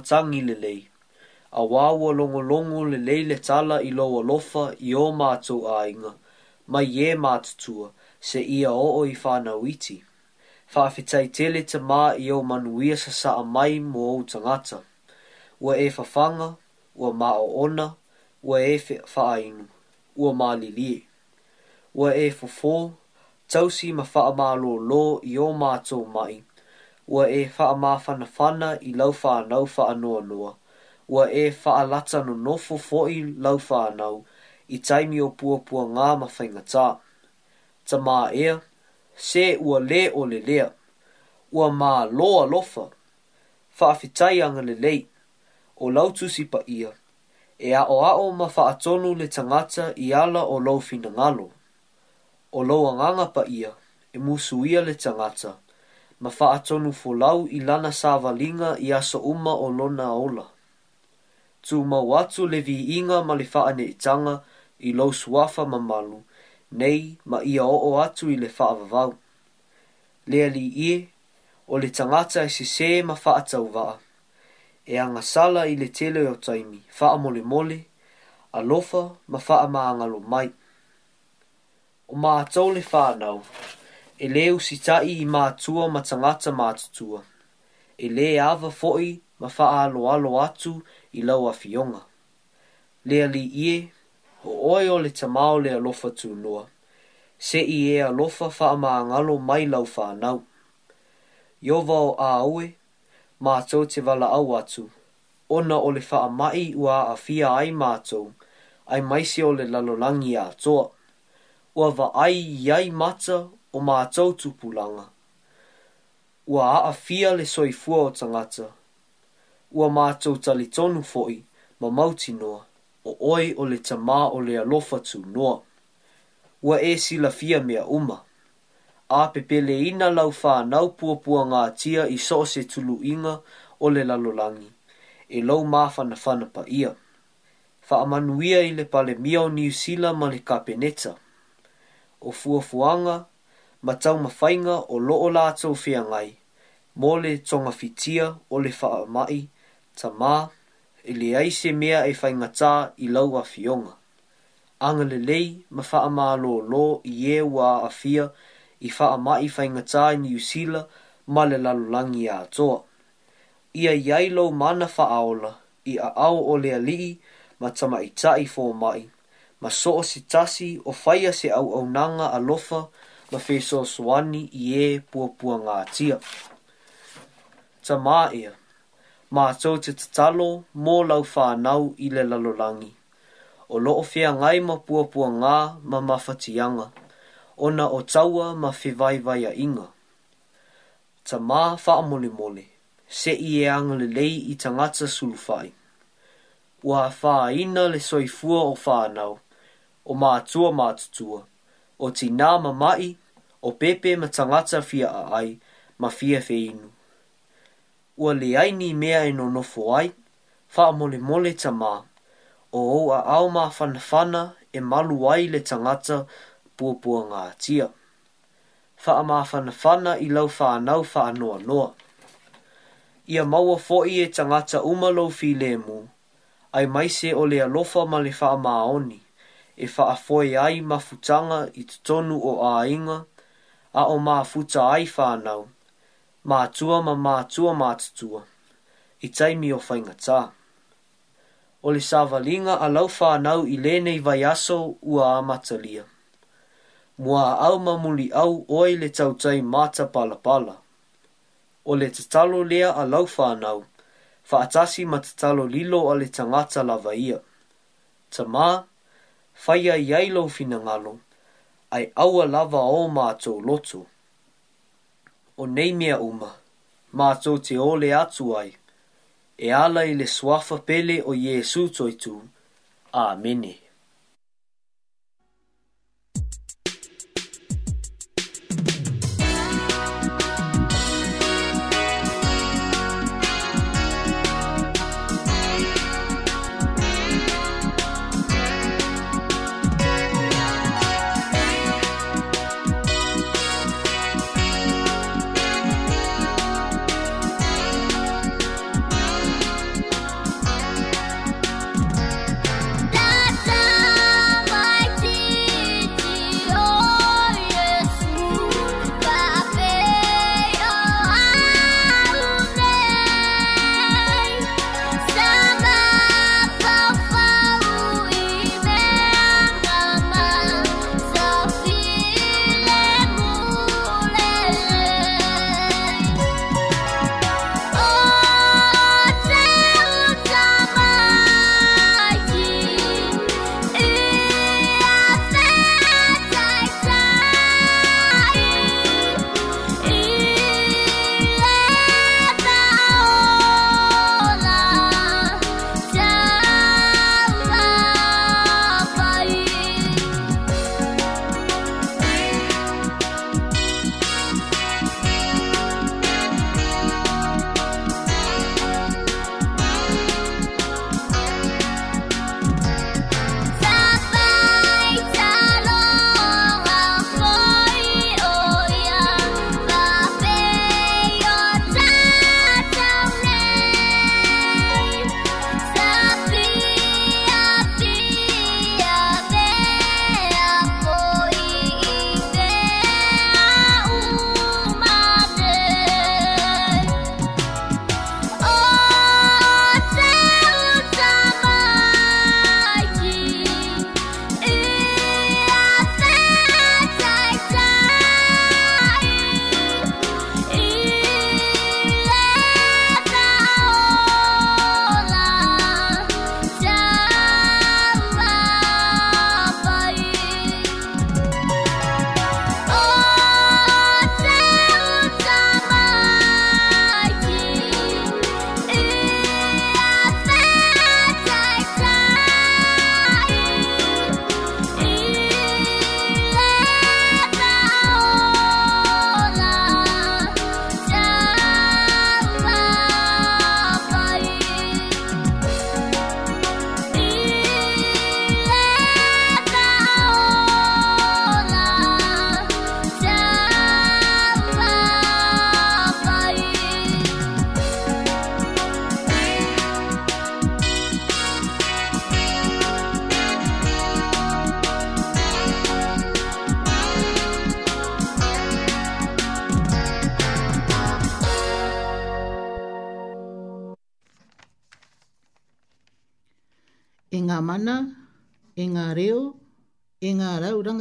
matangi le lei. A wāua longo longo le lei le tala i loa lofa i o mātou ainga, mai ye mātutua se ia o o i whānau iti. Whawhetai tele te mā i o manuia sa sa mai mō o tangata. Ua e whawhanga, ua mā o ona, ua e whaainu, ua mā lilie. Ua e fofo, tausi ma wha lo lo i o mātou mai ua e whaamāwhanawhana i lauwhānau whaanoanoa. Ua e whaalata no nofo fo'i lauwhānau i taimi o puapua ngā mawhaingatā. Ta mā ea, se ua le o le lea, ua mā loa lofa, whaafitai anga le lei, o tusi sipa ia, e a o a o ma whaatonu le tangata i ala o lau fina ngalo. O lau anganga pa ia, e musu ia le tangata ma faatonu folau i lana savalinga i aso uma o lona ola. Tu mau atu le viinga ma le faane itanga i lau suafa mamalu, nei ma ia o atu i le faavavau. Lea li ie, o le tangata e se se ma faatau vaa. E anga sala i le tele o taimi, faa mole mole, alofa ma faa maangalo mai. O maa tau le faa nau e leu si i mātua ma tangata mātutua. E le awa foi ma faa alo atu i lau a fionga. Lea li ie, ho oio le tamau le alofa tū noa. Se i e alofa faa maangalo mai lau faa nau. Yo vau a aue, mātou te wala au atu. Ona o le faa mai ua a fia ai mātou, ai maise o le lalolangi a toa. Ua va ai iai mata o mātou tupulanga. Ua a fia le soifua o tangata. Ua mātou tali tonu foi ma mauti noa o oi o le tamā o le alofa noa. Ua e sila fia mea uma. A le ina lau fā nau puapua ngā tia i so se tulu inga o le lalolangi. E lau māwhana whana pa ia. Fa amanuia i le pale mia o New Zealand ma le kapeneta. O fuafuanga, fuanga, ma tau mawhainga o loo lātou whia ngai, mō le tonga whitia o le wha mai, ta mā, i e le aise mea e whainga tā i lau a whionga. Anga le lei, ma wha mā lō lō i e wā a whia, i wha mai whainga i New Zealand, ma le lalolangi a toa. Ia iai lau mana wha aola, i a au o le alii, ma tama tai fō mai, ma soo si tasi o whaia se au au nanga a lofa, ma feso swani i e puapua ngā tia. Ta mā ea, mā tau te tatalo mō lau whānau i le lalolangi. O loo fea ngai ma puapua ngā ma mawhatianga, ona o taua ma whivaivaia inga. Ta mā whaamolemole, se i e anga le lei i tangata sulufai. Ua wha ina le soifua o whānau, o mātua mātutua, o ti nā mamai o pepe ma tangata fia a ai ma fia fe inu. Ua le ai ni mea e no nofo ai, wha mole mole ta mā, o ou a au mā whanawhana e malu ai le tangata puapua ngā tia. Wha mā whanawhana i lau wha anau wha noa noa. Ia maua fo'i e tangata umalau fi le mu, ai maise o le alofa ma le wha maoni, e wha afoe ai ma futanga i tutonu o ainga inga, a o mā futa ai whānau, mā tua ma mā tua mā tua, i taimi o whainga tā. O le sāvalinga a lau whānau i lēnei vai aso ua amatalia. Mua au mamuli au oi le tautai māta pala pala. O le tatalo lea a lau whānau, whaatasi ma tatalo lilo a le tangata lava ia. Ta mā, whaia i ailo fina ngalo ai aua lava o mātou lotu. O nei mea uma, mātou te ole atu ai, e ala i le swafa pele o Iesu toitu. Amene.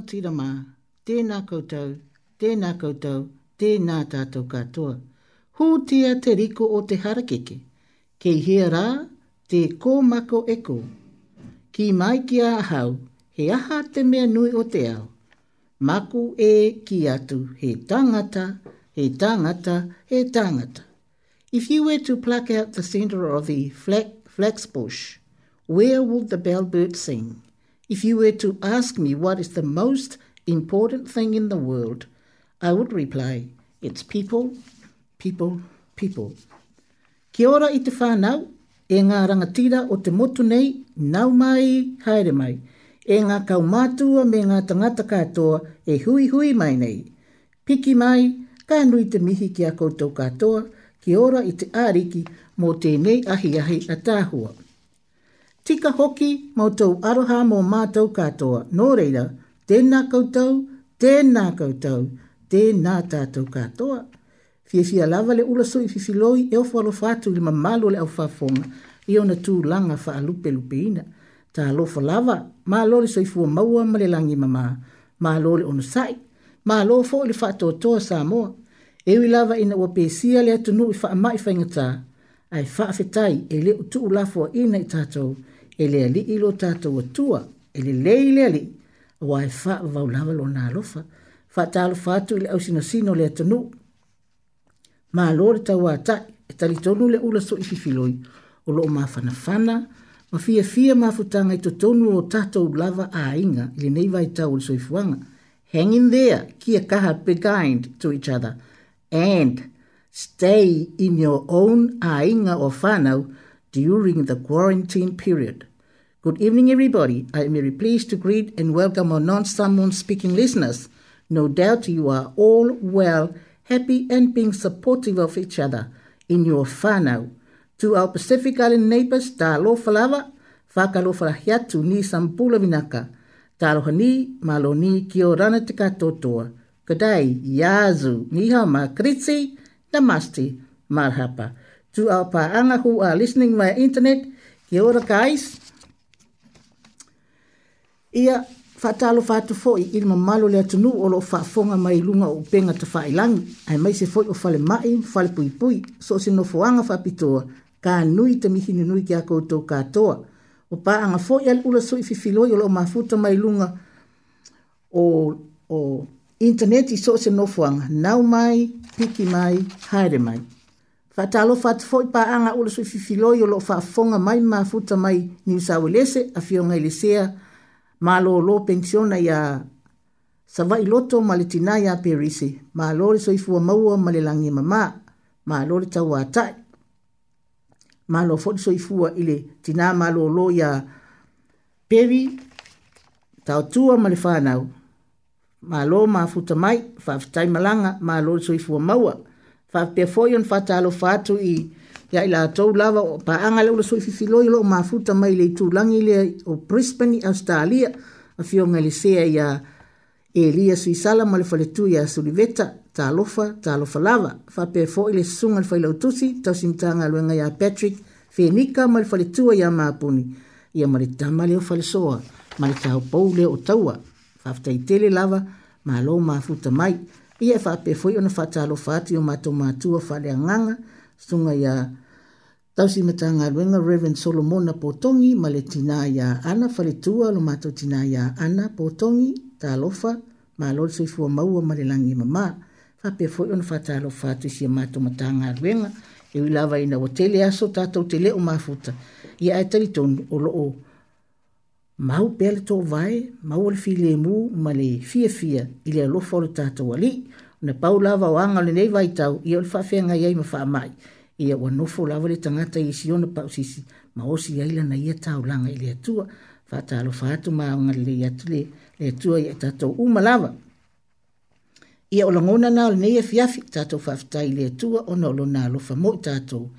tira mā, tēnā koutou, tēnā koutou, tēnā tātou katoa. Hūtia te riko o te harakeke, kei hea rā te kōmako eko. Ki mai ki a hau, he aha te mea nui o te ao. Maku e ki atu he tangata, he tangata, he tangata. If you were to pluck out the centre of the flax bush, where would the bellbird sing? If you were to ask me what is the most important thing in the world, I would reply, it's people, people, people. Kia ora i te whānau, e ngā rangatira o te motu nei, nau mai, haere mai. E ngā kaumātua me ngā tangata katoa, e hui hui mai nei. Piki mai, ka nui te mihi ki a koutou katoa, kia ora i te āriki mō tēnei ahi Kia ora i te āriki mō tēnei ahi ahi a tāhua tika hoki mautou aroha mō mātou katoa. Nō reira, tēnā koutou, tēnā koutou, tēnā tātou katoa. Fie fia lava le ula sui fifi loi e ofu alo fatu le mamalo le au fafonga i ona tū langa fa alupe lupe ina. Ta alofa lava, ma alore sui fua maua ma le langi mamā, ma alore ono sai, ma alofo le fato toa sa moa. E ui lava ina ua pēsia le atunu i fa amai fa ingatā, ai fa afetai e le utu ulafo ina i tātou, e le ali i lo tātou atua, e le le le ali, wa e wha vau lawa lo nā lofa, wha tā lo fātu i le au sino sino le atanu. Mā lo le tau ata, e tali tonu le ula so i fifiloi, o lo o mā whana whana, ma fia fia mā futanga i to tonu o tātou lava a inga, i le nei vai tau le soifuanga. Hang in there, kia kaha be kind to each other, and stay in your own a inga o whanau, during the quarantine period. Good evening, everybody. I am very pleased to greet and welcome our non Samoan speaking listeners. No doubt you are all well, happy, and being supportive of each other in your now. To our Pacific Island neighbours, tālo falava, whakalo falahiatu ni sampula vinaka. Tāloha ni, malo ni, ki o rana te yazu, ni hao makritsi, namaste, To our paanga who are listening via internet, ki ora guys. ia faatalo faatu foʻi i le mamalo le atunuu o loo faafoga mai luga o upega te faailagi ae mai se foʻi o falemaʻi ma falepuipui so o se nofoaga faapitoa kanui te mihininui ki a koutou katoa o paaga foʻi a le ula suʻi fifiloi o loo mafuta mai luga o, o interneti so o se nofoaga nau mai piki mai haere mai faatalofa atu foʻi paaga ula suʻi fifiloi o loo faafoga mai mafuta mai niusaualese afioga i lesea ma lo lo pensiona ya sa vai loto ma le tina ya perisi ma lo le soifu a maua ma le langi mama ma lo le tau atai ma lo fot soifu a ile tina ma lo lo ya pevi tau tua ma le whanau ma lo ma futa mai fa futai malanga ma lo le soifu a maua fa pefoyon fa talo fatu i ya ila to lava o pa anga le so fi filo lo ma futa mai le tu langi le o Brisbane Australia a fio ngali se ya Elia si sala mal fale tu ya suliveta ta lofa ta lofa lava fa pe fo ile sunga fa ile tusi ta simtanga lo ya Patrick Fenika mal fale tu ya ma puni ya mal ta mal yo fale soa mal ta o le o taua fa fta itele lava ma lo ma futa mai ia fa pe fo ona fa ta lofa ti o ma to ma tu fa le nganga sunga ya tausi matanga ruenga Reverend Solomon na potongi male tina ya ana faletua lo mato tina ya ana potongi ta alofa ma lol soifua maua male langi mama fape foi on fata alofa tusi ya mato matanga ruenga e wilawa ina watele aso tata utele o mafuta ya aetari toni o loo mau pele to vai mau al file mu male fia fia ile alofa o tata wali na pau lava o le nei vai tau i o le whawhenga iei ma wha mai. I a wanofo lava le tangata i si ona pau sisi ma o si eila na ia tau langa i le atua. Whata alo whātu ma o ngale le atu le, le atua i a tatou uma lava. I a olangona na o le nei a e fiafi tatou whaftai i le atua o na olo na alo fa mo i tatou.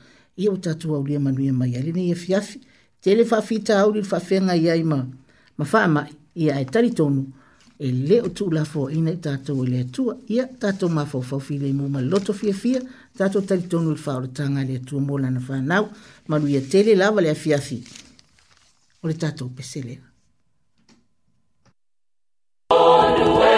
I a o tatou au lia manuia mai a le nei a e fiafi. Te le whawhita au le whawhenga iei ma, ma wha mai i a e tari tonu e le o tu la fo ina tato e le tu ia tato ma fo fo fi le mo ma loto fi fi tato tali tonu fa o tanga le tu mo la na fa nau ma lu ia tele la vale fi fi o le tato pesele Oh, no way.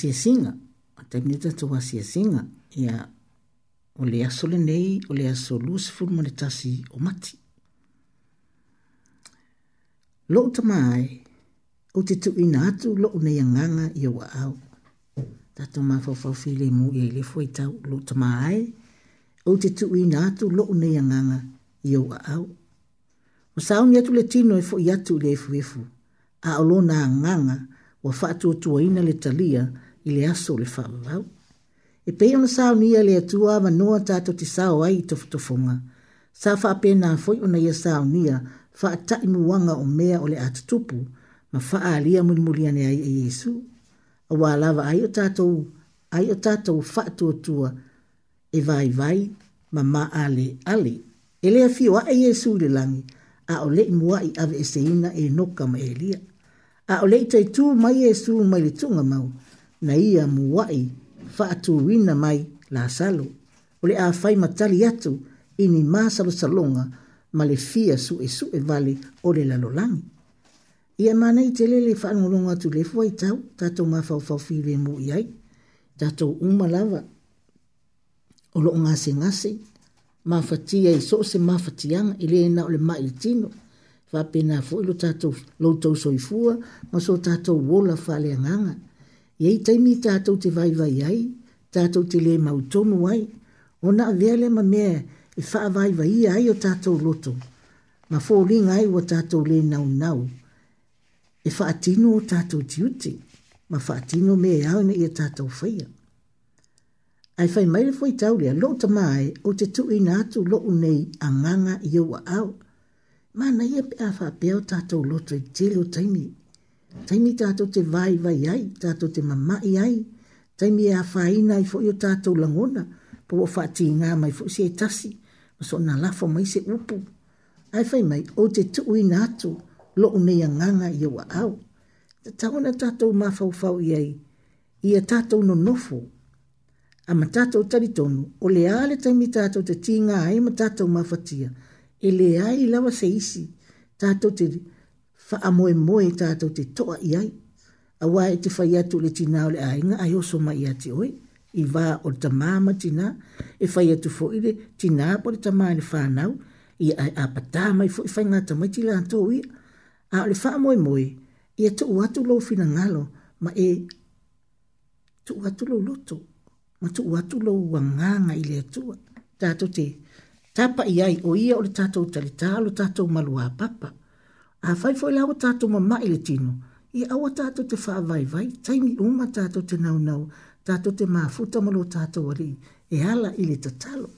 asia singa. A taimi ni tatu asia singa. Ia o le aso le nei, o le aso luse furu mo le tasi o mati. Lo uta mai, o te tu ina atu lo una yanganga i awa au. Tatu ma fawfaw file mu i le fwai tau lo uta mai, o te tu ina atu lo una yanganga i awa au. O sao ni atu le tino e fo i atu le efu efu, a olo na nganga wa fatu tuaina le talia, le talia, i le aso le whaavau. E pei ona sao ni le atua ava noa tato te sao ai i tofutofonga. Sa wha apena foi ona ia sao ni a wha muanga o mea o le atutupu ma wha alia mulimuliane ai e Yesu. A wālava ai o tato ai o tato wha atuatua e vai vai ma ma ale ale. E lea fio a Yesu le langi a o le imua i ave e seina e noka ma elia. A o le itai tu mai Yesu mai le tunga mau na ia muwai faatūina mai lasalo o le a fai matali atu i ni māsalosaloga ma le fia suʻesuʻe vale o le lalolagi ia manaʻi te lele faalogologa atu lefu ai tau tatou mafaufau filemuʻi ai tatou uma lava o loo gasegase mafatia i soo se mafatiaga i lē na o le maʻi le tino faapena foʻi lo tatou loutou soifua ma so tatou ola faaleagaga i ei taimi tātou te vaivai ai, tātou te le mautonu ai, o nā vea le ma mea e wha vaivai ai o tātou loto, ma fōringa ai o tātou le nau nau, e wha atino o tātou tiuti, ma wha atino mea e auna i a tātou whaia. Ai whai maile fwai taulia, lo ta mai o te tu ina atu lo unei a nganga i au. Mana ia pe a wha pe o tātou loto i telo Mana ia pe a wha pe o tātou loto i telo taimi taimi tātou te vai vai ai, tātou te mamai ai, taimi e a whaina i fo'i o tātou langona, po o whaati ngā mai fo'i se tasi, ma so nā lafo mai se upu. Ai whai mai, o te tuu i nātu, lo unei a nganga i wa au. Ta taona tātou mā fau i ai, i a tātou no nofo, a ma tātou taritonu, o le ale taimi tātou te tī ngā ai ma tātou mā fatia, e le ai lawa se isi, tātou te fa amoe moe tātou te toa i A wā e te whai atu le tina o le ainga, ai oso mai ati oi, i wā o le mama tina, e fai atu fo i tina po le tamāma le whānau, i a, a patā mai fo i whai ngāta mai tila ato i, a o le wha amoe moe, i a tuu atu lo fina ngalo, ma e tuu atu lo loto, ma tuu atu lo wanganga i le atua, tātou te tapa i o ia o le tātou talitālo, malu maluā papa, a fai foi la tato ma mai le tino i awa tato te wha vai vai taimi uma tato te nau nau tato te maa futa malo tato wali e ala i le tatalo e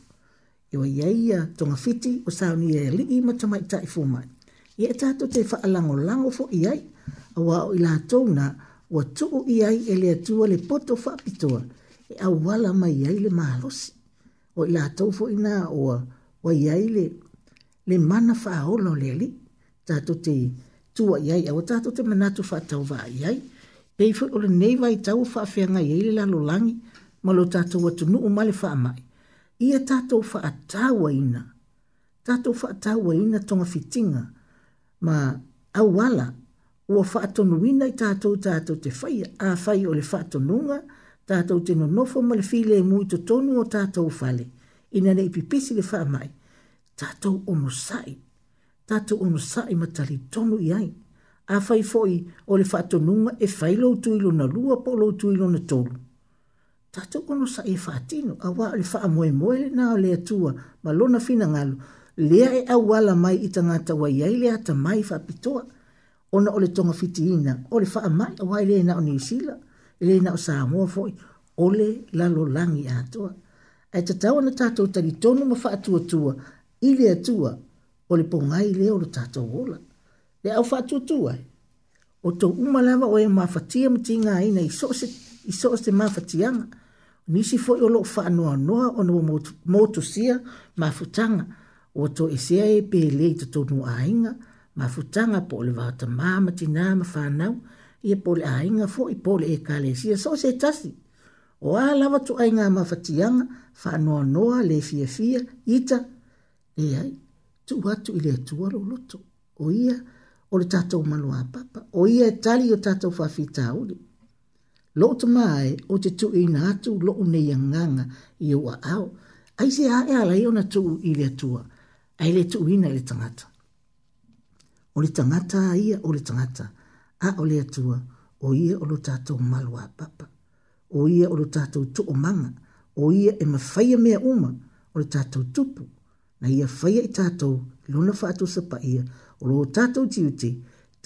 ia wa iaia tonga fiti o sauni e li i ma tamai tai fumai i e tato te wha alango lango fo i ai a wao i la tona wa tuu i ai e le atua le poto wha pitoa e awala mai ai le mahalosi o i la tofo i nga wa iai le le mana wha aolo le li tātou te tua iai, awa tātou te manatu wha tau wā iai, pei fwe ole nei vai tau wha awhia ngai eile la lo langi, malo tātou atu nuu male wha amai. Ia tātou wha atawa ina, tātou wha atawa ina tonga fitinga, ma awala, ua wha atonu ina i tātou tātou te whai, a whai ole wha atonunga, tātou te nonofo male file e mui to tonu o tātou fale, ina nei pipisi le wha amai, tātou ono sai, tatou ono saʻi ma tonu i ai afai foʻi o le faatonuga e fai loutu i lona lua po o loutu i lona tolu tatou ono saʻi e faatino auā o le faamoemoe lenā o le tua ma lona finagalo lea e auala mai i tagata uai ai le atamai faapitoa ona o le togafitiina o le faamaʻi auā i lē na o niusila i lē na o samoa foʻi o le lalolagi atoa ae tatau ona tatou talitonu ma faatuatua i le tua o le pongai le o le tatou ola le au faatutu ai o tou uma lava o e mafatia ma tigāina i so o se mafatiaga nisi foʻi o loo faanoanoa ona ua motusia mafutaga ua toʻesea e, e pelei totonua aiga mafutaga po o le vaotamā ma tinā ma fanau ia po le aiga foʻi po le ekalesia so o se tasi o a lava tuʻaigā mafatiaga faanoanoa le fiafia ita leai tu watu ile tua lo loto. O ia, o le tatou maloa papa. O ia e tali o tatou fafita uli. Lo tu mai, o te tu ina atu, lo une nganga i ua au. Ai se a e ala tu ile tua. Ai le tu ina ile tangata. O le tangata ia, o le tangata. A o le atua, o ia o lo tatou maloa papa. O ia o lo tatou tu o manga. O ia e mafaya mea uma, o le tatou tupu na ia faia i tātou lona whaatou sa paia o lo tātou ti uti,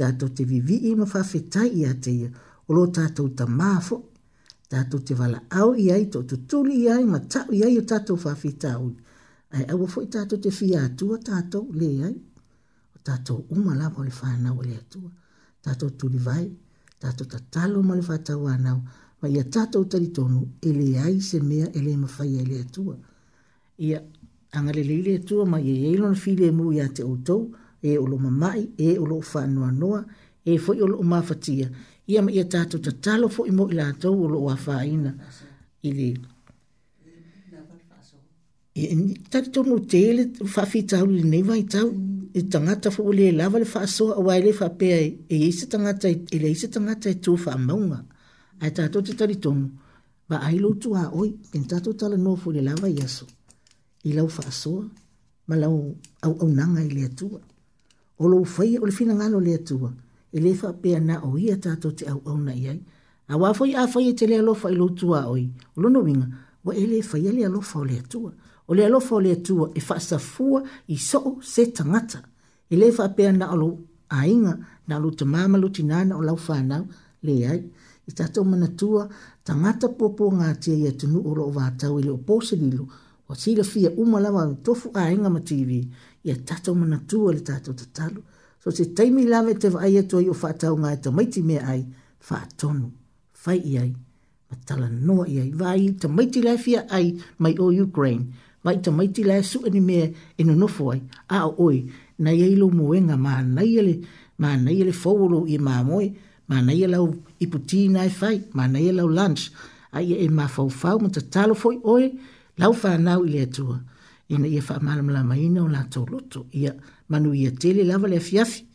tātou te vivi i ma whawhetai i ateia o lo tātou ta māfo, tātou te wala au i ai tō tutuli i ai ma tau i ai o tātou whawhetau. Ai au a fwoi tātou te whia atua tātou le ai, o tātou umalawa o le whanau le atua, tātou tuli vai, tātou ta talo ma le whatau anau, ma ia tātou talitonu ele ai se mea ele ma whaia ele atua. Ia tangale leile tua ma ye yeilon file mu ya te oto e olo mamai e olo e fa e, e, noa noa e fo yo lo fatia ia ma ia tatu tatalo talo fo imo ila to olo wa ile e ni ta to mu tele fa fi ta u ne vai ta e tanga fo le lava le fa so wa le fa pe e e se tanga ta e le se tanga ta tu fa maunga ai ta to ta ri ba ai tu a oi en ta to no fo le lava yeso i lau whaasoa, ma lau au au nanga i lea tua. O lau whai o le fina ngalo lea tua, e le wha pia na o ia tātou te au au nai ai. A wāwhai a whai e te lea lofa i lau tua oi, o lono winga, wa e le whai e lea lofa o lea tua. O lea lofa o lea tua e whaasa fua i soo se tangata. E le wha pia na o lau ainga, na lau te māma lu tinana o lau whanau lea ai. I tātou mana tua, tangata popo ngā tia i atunu o lau vātau i leo posililu, o sila fia uma lava o tofu a inga ma TV ia tato mana tua le tato tatalu so se taimi lava te vai eto i o fatau ngai ta maiti mea ai tonu fai i ai ma tala noa i ai vai ta maiti lai fia ai mai o Ukraine vai ta maiti lai su ani mea inu e nofo ai a o oi na iei lo muenga ma nai ele ma nai ele fowolo i ma moi ma nai ele au iputi nai fai ma nai ele au lunch ai e ma fau fau ma ta talo foi oi lau whanau i le atua, ina ia wha malamala maina o la tau loto, ia manu ia tele lava le fiafi,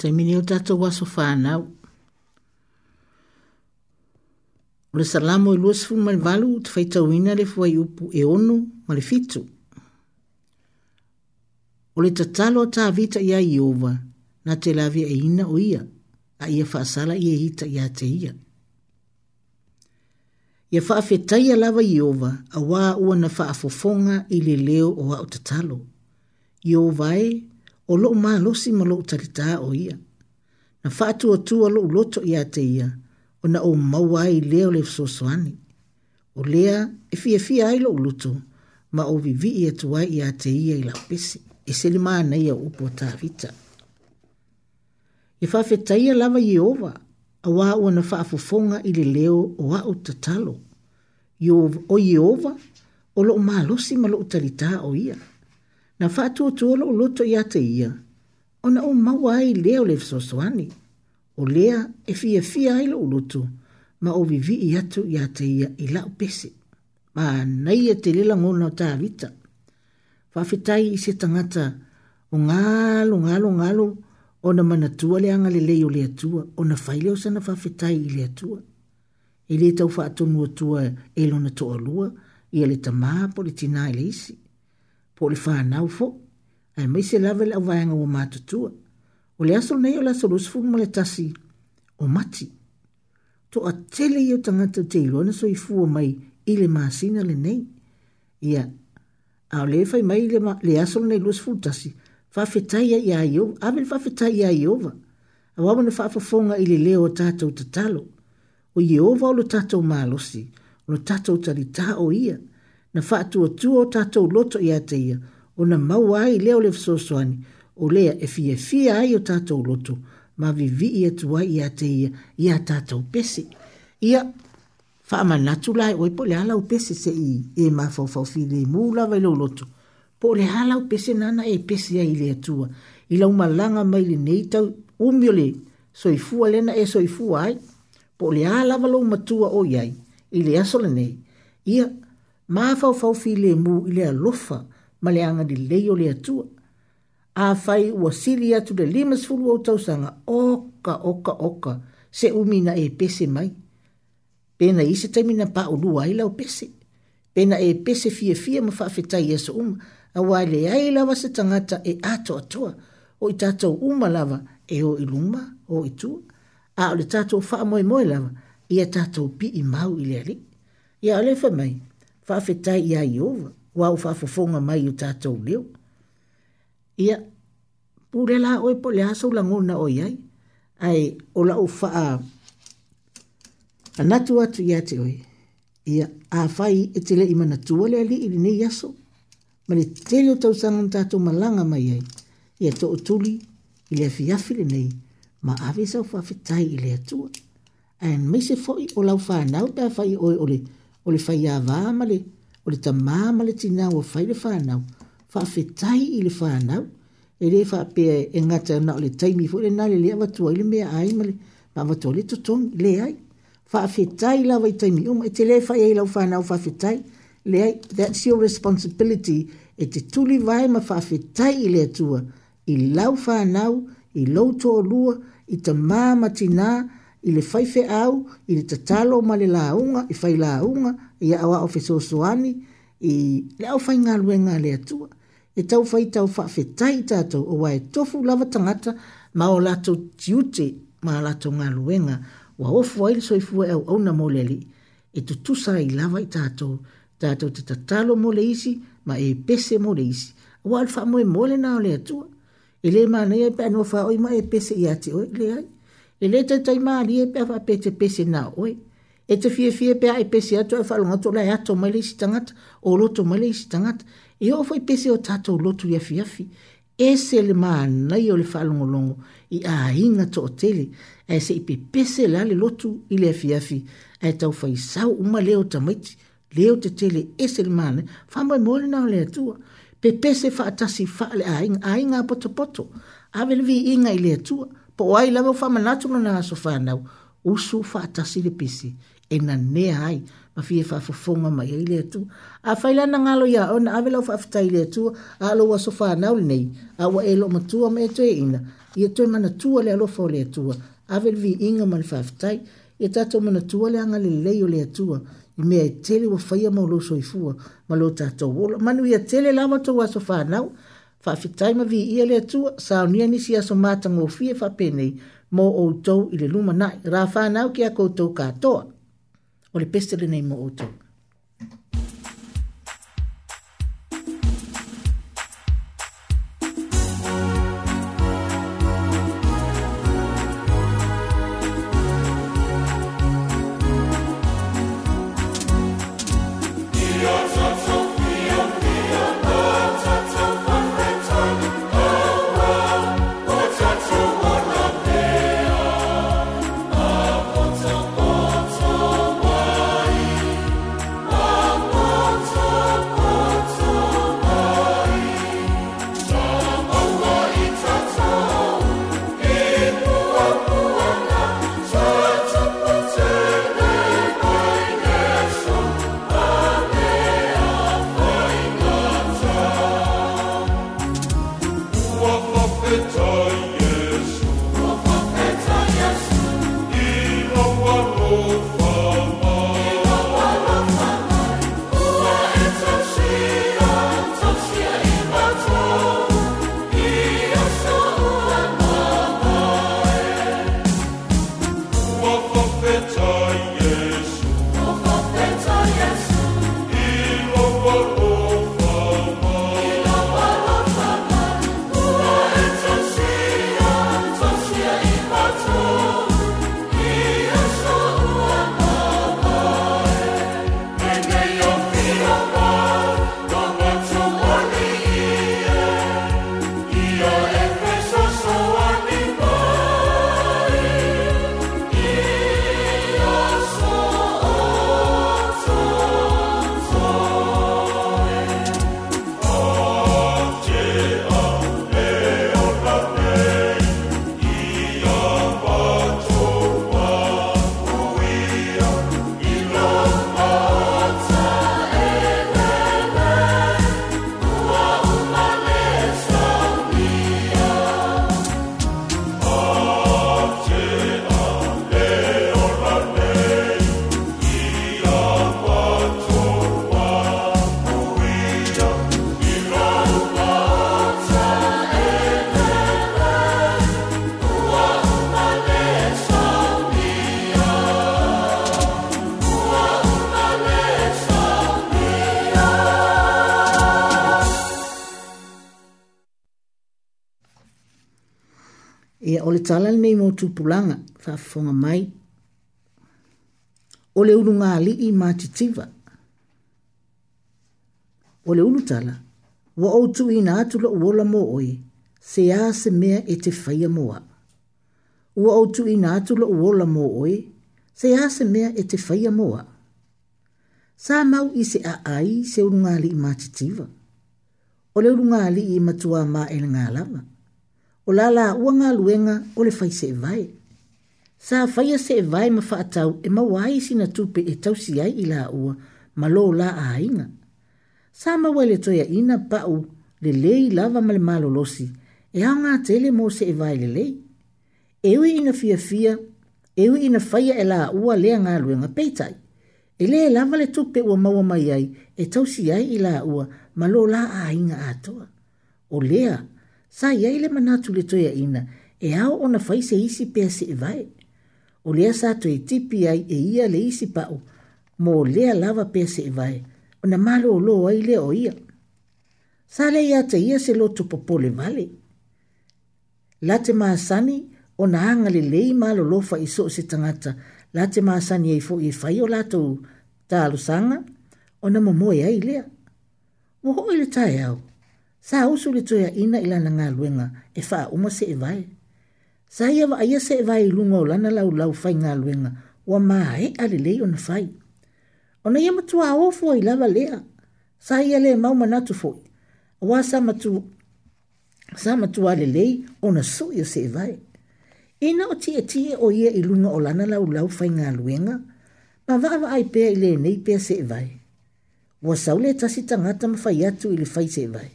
te mini o tato waso whanau. O le salamo e luas fu mani valu te whaitau ina le fuai upu e ono ma le fitu. O le tatalo ta vita ia i owa na te lavi e ina o ia a ia whaasala ia e hita ia te ia. Ia whaafetai a lava i owa a wā ua na whaafofonga i le leo o au tatalo. I owa e o lo ma lo si ma lo tarita o ia. Na fatu o tua lo loto ia te ia, o na o mawai leo le fsoswani. O lea e fia fia ai lo luto, ma o vivi ia tua ia te ia i la pesi, e se li maa ia upo ta vita. E fafetaia lava Yehova, a waa ua na faafofonga i le leo o a o tatalo. Yo, o Yehova, o lo ma lo si ma lo o ia na fatu tu o loto ia te ia. O na o maua ai lea o lefso soani. O lea e fia fia ai lo o loto. Ma o vivi i atu ia te ia i la o pese. Ma nei e te lila ngona o tā Fafitai i se tangata o ngalo, ngalo, ngalo. O na manatua le anga le leo le atua. O na faile o sana fafitai i le atua. E le tau fa atonu atua e lona to alua. Ia le tamaa po le tina e le isi po le whanau fo. Ai mai se lawe le awaenga o mātutua. O le aso nei o le aso rusfu ma le tasi o mati. To a tele iu tangata te ilona so i fua mai i le māsina le nei. Ia, a o le fai mai le, ma, le aso nei rusfu tasi. Fafetai a ia iu, awe le fafetai a iuva. A wawana fafafonga i le leo tatou tatalo. O Jehova o lo tatou malosi, o lo tatou talita o ia. O na fa tu tu o tatou loto ia te ia o na mau ai le o le fsoswani o le e fi e fi ai o tatou loto ma vi vi ia tu ai ia te ia ia tatou pesi ia fa ma na tu lai o ipo le ala o pesi se i e ma fo fo fi le mu la vai lo loto po le ala o pesi nana e pesi ai le tua i la uma langa mai le nei tau umio le soifua lena e soifua ai po le ala valo matua o iai i le aso nei ia ma fau fau fi le mu i le alofa ma le anga di lei le atua. A fai ua siri atu le limas fulu au tausanga oka oka oka se umina e pese mai. Pena isa taimina pa ulu aila o pese. Pena e pese fie fie ma fafetai esa uma a wale aila wasa tangata e ato atua o i tatou uma lava e o iluma o i tua. A o le tatou faa moe moe lava i a tatou pi i mau i le ali. Ia ole fa mai faafetai iā ieova ua o faafofoga mai o tatou leo ia pule la oe po le a soulagona o iai ae o lau faa anatu atu iā te oe ia afai e te leʻi manatua le alii lenei aso ma le tele o tausaga na tatou mai ai ia toʻatuli i le afiafi lenei ma ave sau faafetai i le atua ae maise foʻi o lau fanau pe afai oe o o le fai awa amale, o le tamā amale tina o fai le whanau, whaafetai i le whanau, e le whape e ngata na o le taimi fo, le nare lea watua i le mea ai male, ma watua le tutong, le ai, whaafetai lawa i taimi, um, e te le fai ei lau whanau whaafetai, le ai, that's your responsibility, e te tuli vai ma whaafetai i le atua, i lau whanau, i lau tō lua, i tamā matinaa, i le faife au, i le tatalo ma le launga, i fai launga, i a awa ofe soani, i le au fai ngā lue ngā le atua. E tau fai tau fafe tai tātou, o wae tofu lava tangata, ma o lato tiute, ma lato ngā lue ngā, wa ofu aile soifua e au au na mole li, e tutusa i lava i tātou, tātou te tatalo mole isi, ma e pese mole isi. Wa alfa moe mole nā le atua, e le mā nei e pēnua fa oi e pese i ate o le ai e le tai tai maari e pia wha pete pese nā oe. E te fie fie pia e pese ato e whalonga to lai ato mai leisi tangata o loto mai leisi tangata. E o fai pese o tato o loto ia fi afi. E se le maa nai o le whalonga longo i a inga to o tele. E se ipe pese la le loto i le fi afi. E tau fai sau uma leo tamaiti. Leo te tele e se le maa nai. Wha mai mole nao le atua. Pe pese wha atasi wha le a inga, a inga poto Awele vi inga i le atua. Awele vi inga i le atua po ai la mo fama na tuma na so fa na u su fa ta si le pisi e na ne ai ma fie fa fo fonga ma ye le tu a fa ila na ngalo ya on a velo fa fa ile tu a lo wa so fa na u nei a wa e lo ma tu ma e tu e ina ye tu ma na tu le lo fo le tu a e vel vi inga ma fa fa tai e ta tu ma na tu le anga le le yo le tu i me e tele wa fa ia ma lo so i fu ma lo ta to wo ma nu ye tele la ma to wa so fa na u fa fitai ma vi ele le tu sa ni ni si aso mata ngo fi fa pene mo o to i le luma nai ra fa na o ki a ko to ka to o le peste nei mo o to o le tala nei mo tupulanga fa fonga mai o le ulunga i ma o le ulu tala wa o tu ina atu lo wola mo oi se a se mea e te faya moa wa o tu ina atu lo wola mo oi se a se mea e te faya moa sa mau i se a ai se ulunga ali i matitiva o le ulunga ali i matua ma e ngalama o la la ua ngā luenga o le fai se e vai. Sa fai a se e vai ma fa atau e ma wai sina tupe e tau si ai i la ua ma lo la a inga. Sa ma wale toia ina pau le lei lava ma le malo losi e au ngā tele mo se e vai le lei. Ewe ina fia fia, ewe ina fai e la ua lea ngā luenga peitai. E le lava le tupe ua maua mai ai e tau si ai i la ua ma lo la a inga atoa. O lea, o lea, sa ia ile manatu le toia ina e ao ona fai se isi pea se e vai. O lea sa toi tipi ai e ia le isi pao, mo lea lava pea se e vai, o na malo o loo ai lea o ia. Sa le ia te ia se loto popole vale. La te maasani, o na anga le lei malo lofa i so se tangata, la te maasani e fo i fai o lato ta alusanga, o na momoe ai lea. Mo hoi le tae au sa usu le toya ina ila na nga luenga e fa uma se e vai. Sa ia wa aia se e vai lunga o lana lau lau fai nga luenga wa maa e ale lei ona fai. Ona ia matua awofu a ilava lea. Sa ia le mau manatu foi. Wa sa matu sa matu ale lei ona su ia se e vai. Ina o tia tia o ia ilunga o lana lau lau fai nga luenga ma wa wa ai pea ile nei pea se e vai. Wa saule tasi tangata mawhai atu ili fai se e vai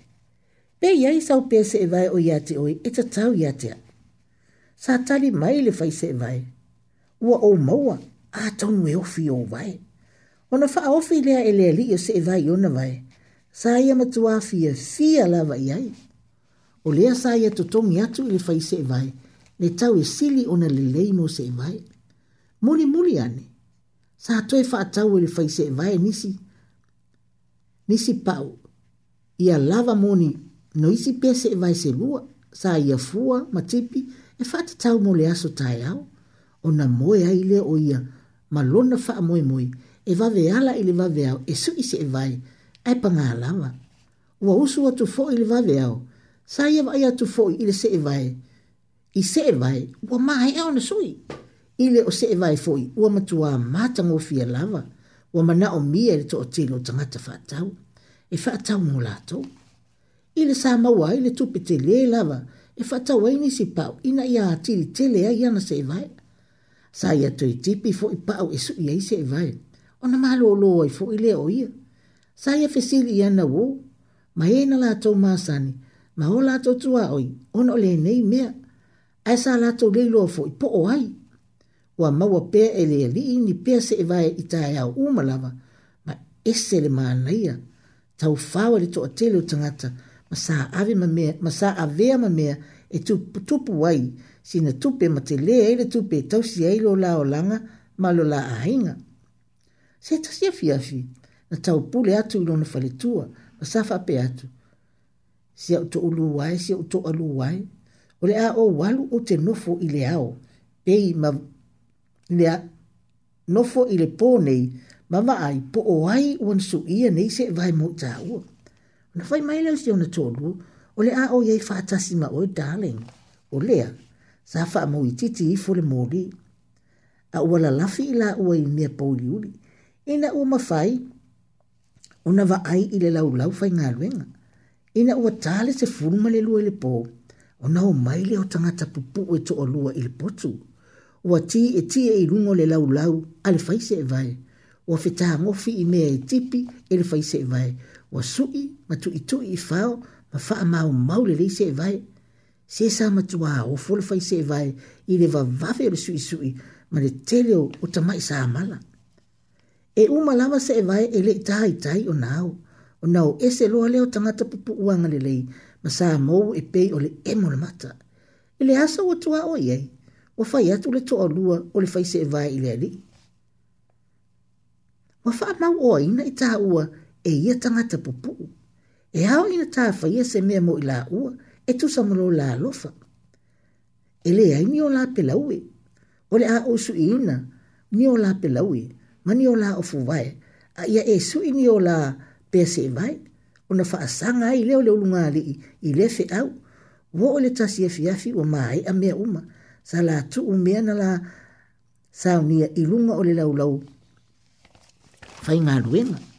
pe ia i sau pe se e vai o ia te oi e te tau ia te sa tali mai le fai se e vai ua o maua a tonu e ofi o vai ona fa ofi lea e lea li o se e vai o na vai sa ia matua fia fia la vai ai o lea sa ia tutongi atu le fai se vai le tau e sili ona le leimo se vai muli muli ane sa toi fa tau le fai se vai nisi nisi pau ia lava moni no isi pese e vai se lua, sa ia fua, ma tipi, e fati tau mo le aso tai au, o na moe ai le o ia, ma lona faa moe moe, e vave ala i le vave au, e su isi e vai, ai panga alama. Ua usu atu fo i le vave au, sa ia vai atu fo i le se e vai, i se e vai, ua maa e au na sui, i le o se e vai foi, ua matua matango fia lava, ua mana o mia le to o tino tangata faa tau, e faa tau mo lato. Ua i le sa maua ai le tupe tele lava e fatau ai nisi pau ina ia atiri atilitele ai ana seʻevae sa ia toe tipi foʻi paʻau e suʻi ai seʻevae ona malōlō ai foʻi lea o ia sa ia fesilii ana wo. ma ē e na latou masani ma o latou tuaoi ona o nei mea ae sa latou le iloa foʻi poʻo ai ua maua pea ele le alii ni pea seʻevae i taeao uma lava ma ese le manaia taufāua le toʻatele o tagata ma sa avea ma mea e tupu ai sina tupe ma te lea ele tupe e tausi ai lo la o langa ma lo la ahinga. Se tausi a fiafi, na tau pule atu ilo na falitua ma sa fape atu. Se au to ulu wai, si au to alu wai, o le a o walu o te nofo i le ao, pei ma lea nofo i le pō nei, ma ma ai po o ai wansu ia nei se vai mo ta ua. Na fai mai leo si ona tōlu, o le a o yei whātasi ma oi, darling. O lea, sa hawha amau i titi i fore mōri. A ua la lafi i la ua i mea pōri uri. Ina ua mawhai, ona va ai i le lau lau fai ngā ruenga. Ina ua tāle se furuma le lua i le pō, ona o mai leo tangata pupu e to o lua i le potu. Ua ti e ti e i rungo le lau lau, ale faise e vai. Ua whetā ngofi i mea e tipi, ele faise e vai. Ua ua suʻi ma tuʻituʻi i fao ma faamaumau lelei seʻevae se sa matuā ofo le fai seʻevae i le vavave o le sui sui ma le tele o tamaʻi sa amala e uma lava seʻevae e leʻi taitai ona ao ona o e se loa leo lea o tagata pupuʻuaga lelei ma sa mou e pei o le ema le mata i le asa ua o ai o fai atu le lua o le fai seʻevae i le alii ua faamau ina i taʻua e ia tangata pupu. E hao ina taa faya se mea mo ila ua, e tu samolo la lofa. E le ai ni o la pelaue. O le a o su ina, ni o la pelaue, ma ni o la o fuwae. A ia e su ini o la pese e vai, o na faa sanga ai leo leo lunga ali, i le fe au, wo o le tasi e fiafi o mai a mea uma, sa la tu umea na la saunia ilunga o le laulau. Fai ngā luenga. Fai ngā luenga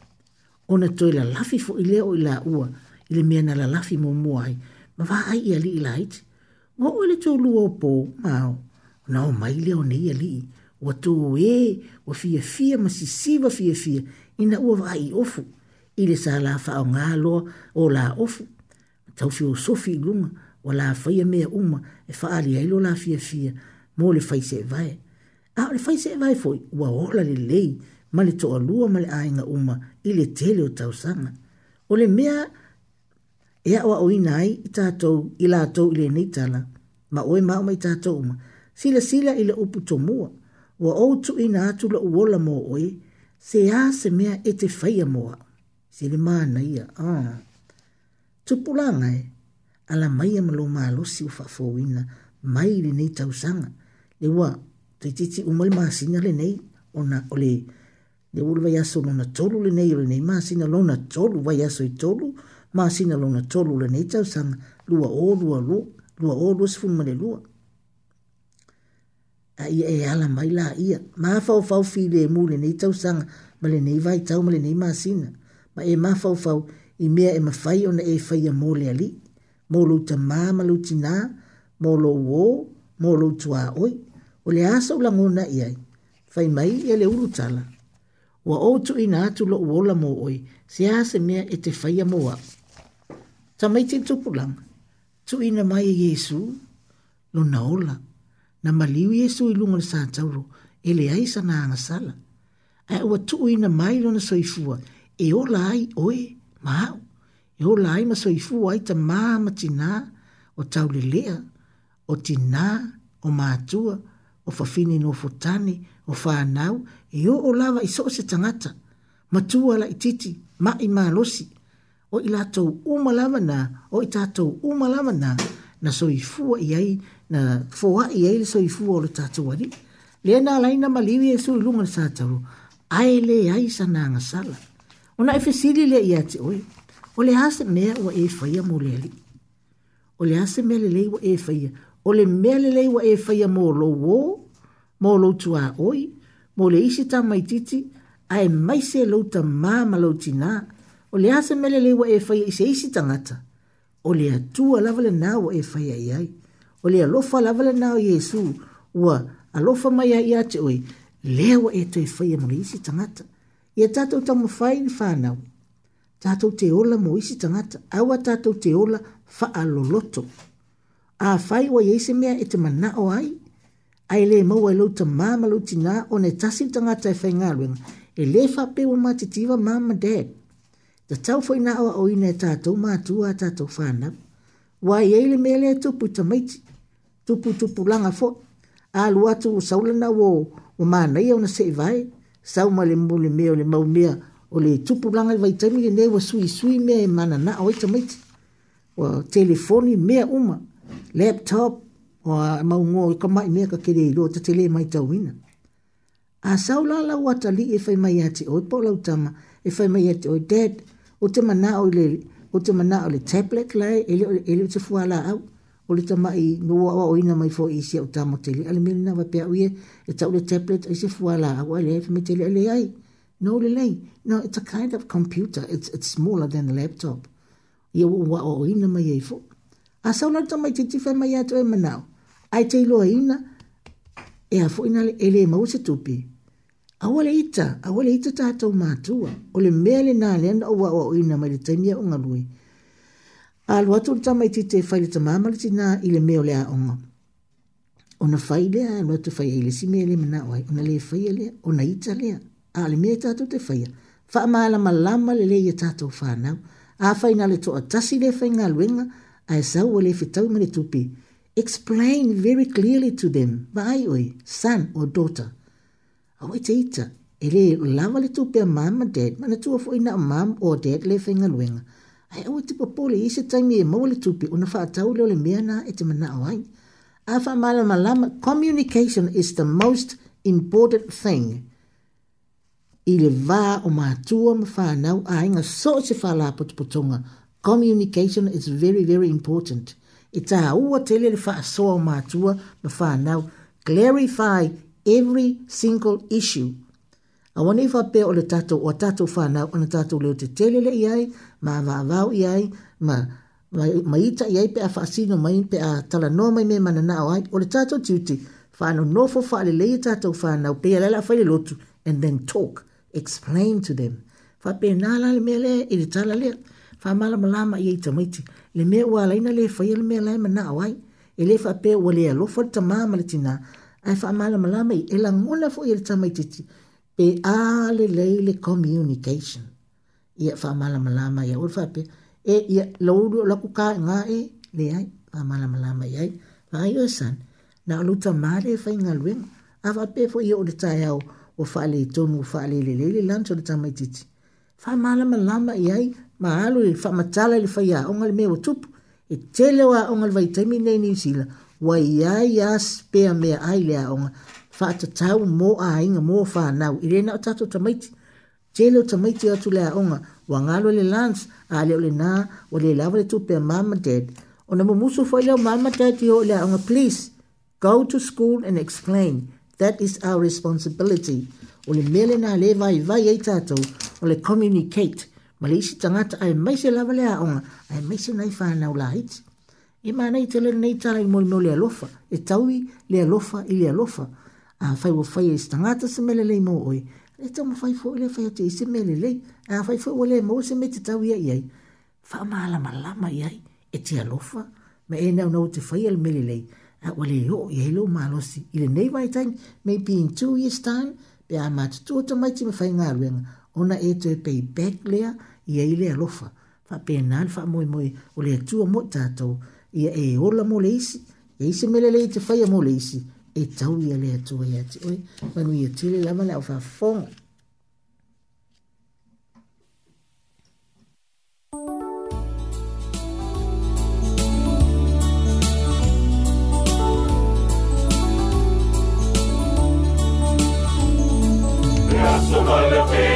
ona toi la lafi fo ile o ila ua ile mea na la lafi mo muai ma va ai ia li ila iti ngō o ile tau lua o pō mao na o mai leo ne ia li ua tō e ua fia fia ma si siwa fia fia ina ua va ai ofu ile sa la fa o ngā loa o la ofu tau fio sofi lunga wa la faya mea uma e fa ali ai lo la fia fia mo le faise vai e a le faise vai e foi ua ola le lei le ma le toʻalua ma le aiga uma i le tele o tausaga o le mea e aʻoaʻoina ai i tatou i latou i lenei tala ma oe maoma i tatou uma silasila i le upu tomua ua ou tuuina atu loʻu ola mo oe seā se mea e te faia mo aʻu se le manaia ah. tupulaga e ala maia ma lo malosi ua faafouina mai i lenei tausaga le ua taitiiti uma le masina lenei ona o le nei le ulu vai aso lona tolu le nei ulu nei maasina lona tolu vai aso i tolu maasina lona tolu le nei tau sanga lua o lua lua lua o lua sifu mwane lua a ia e ala mai la ia maa fau fau fi le mu le nei tau sanga ma le nei vai tau ma le nei maasina ma e maa fau fau i mea e mawhai ona e whai a mō le ali mō lo ta maa ma lo tina mō lo wō mō lo tua oi o le aso langona iai whai mai ia le urutala tala wa o tu ina atu lo wola mo oi se a se mea e te faya mo a. Ta mai te tupu lang, tu ina mai e Yesu lo naola, na maliu Yesu i lunga na sa tauro, e le aisa na anga sala. Ai ua tu ina mai lo na soifua, e o lai oe, mao, e o lai ma soifua ai ta maa tina o tau lea, o tina, o mātua, o fafini no fotani, o whanau, e o o lava i soo se tangata, matua la ititi, ma i maa losi, o i latou umalava na, o i tatou umalava na, na soifua i ai, na foa i ai le soifua o le tatou ali. Lea na alaina maliwi e sui lunga le sataru, ae le ai sa na angasala. O na efe sili le i ati oi, o le hase mea ua e faya mo le ali. O le hase mea le leiwa e faya, o le mea le leiwa e faya mo lo wo, mo lo tua oi, mo le isi ta mai titi, a e mai se lau ta māma lau tina, o le ase mele le wa e fai i se isi tangata, o le atua lava le nā wa e fai ai ai, o le alofa lava le nā o Jesu, ua alofa mai ai ate oi, lea wa e to e fai amu le isi tangata, i a tātou ta mo fai ni whānau, tātou te ola mo isi tangata, au a tātou te ola wha aloloto, a fai wa yeise mea e te mana o ai, ai le mau e lau ta mama lau tina o ne tasin ta ngata e whai ngā e le wha pe o matitiwa mama dad. Ta tau fwai nā o ina e tātou mātua a tātou whānap. Wa i eile me le tupu ta maiti, tupu tupu langa fo, a alu atu o saulana o o mana ia ona sei vai, sau ma le mule me o le mau mea o le tupu langa i vaitami e newa sui sui mea e mana na o ita maiti. O telefoni mea uma, laptop, wa mau ngō i ka mai mea ka kere i loa te tele mai tau ina. A sau la la wata li e fai mai ati oi po lau tama, e fai mai ati oi dad, o te mana o le, o te mana o le tablet lai, ele o le te fua la au, o le tama i noa wa o ina mai fo i si au tamo tele, ale mele na wapea uia, e tau le tablet i se fua la au, ale hefi me tele ale ai, no le lei, no it's a kind of computer, it's, it's smaller than a laptop, ia wa o ina mai e fo, a sau la tama i te tifai mai ati oi manao, ai te ilo ina e a fuina le ele mau se tupi. Awale ita, awale ita tātou mātua. O le mea le nā le ana oa o ina mai le taimia o ngalui. A lo atu le tamai ti te whai le tamama le tina i le mea o le a onga. O na whai lea, lo atu whai eile si mea le mana oai. O na le whai lea, o na ita lea. A le mea tātou te whai. Wha maala malama le leia tātou whanau. A whai na le toa tasi le whai ngalwenga. A e sau o le fitau mani tupi. A le toa tasi le whai ngalwenga. Explain very clearly to them why we, son or daughter, au i teita, e le lava le tupea mama dad, mana tua fo ina mam o dad le whenga luenga. Ai au te popole i se taimi e maua le tupe, una whaatau leo le mea na e te mana au ai. A wha malama lama, communication is the most important thing. I le vā o mātua ma whanau a inga so se whala potopotonga. Communication is very, very important e tāua tele le faasoa o mātua ma whanau clarify every single issue aua i faapea o le tatou ua tatou fanau ona tatou leo tetele leʻi ai ma avaavao i ai ma ma ita i ai pe a faasino mai pe a talanoa mai me mananao ai o le tatou tiuti faanonofo faalelei e tatou fanau peia lai laafai le lotu and then talk explain to them faapenā la le mea lea i le tala lea fa mala mala ma ye to mai le me wa la ina le fa ye me la ma na wai e le fa pe wa le lo fo ta ma ma tina ai fa mala mala ma e la ngola fo ye ta mai ti pe a le le le communication ye fa mala mala ma ye ul fa pe e ye lo lo la ku ka nga e le ai fa mala mala ma ye fa yo san na lu ta ma e le fa inga lu a fa pe fo ye o le ta ya o fa le tonu fa le le le lan cho le ta mai ti faamalamalama i ai ma alu i faamatala i le faiaʻoga le mea ua tupu e tele o aʻoga le vaitaimi nei niusila ua iā iā pea mea ai le aʻoga faatatau mo aiga mo fanau i lē na o tatou tamaiti tele o tamaiti atu le aʻoga ua galo le lunch a le o lenā ua lē lava le tupe a mama dad ona mumusu foi lea mama dad i o le aʻoga please go to school and explain that is our responsibility o le mea lenā lē vaivai ai tatou o le communicate ma le isi tangata ai mai se lava le aonga ai mai se nai whanau la iti e ma nei te lene nei tala i mori no le alofa e taui le alofa i le alofa a fai wa fai e tangata se mele lei mo oi e tau ma fai fo i le fai ati se mele lei a fai fo i le mo se me te taui ai ai fa ma ala ma lama i ai e te alofa ma e nau nau te fai al mele lei a wale yo i heilo ma alosi i le nei vai tain me pi in two years time pe a matutua tamaiti me fai ngā ruenga ona e te pei back lea i e ile alofa. Fa pe nan fa moi moi o le tua mo tatou i e ola mo le isi. E isi mele le i te faya mo le isi. E tau i le tua i ati oi. Manu i e tile lama le au fa fong. Yeah, so my little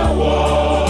Oh,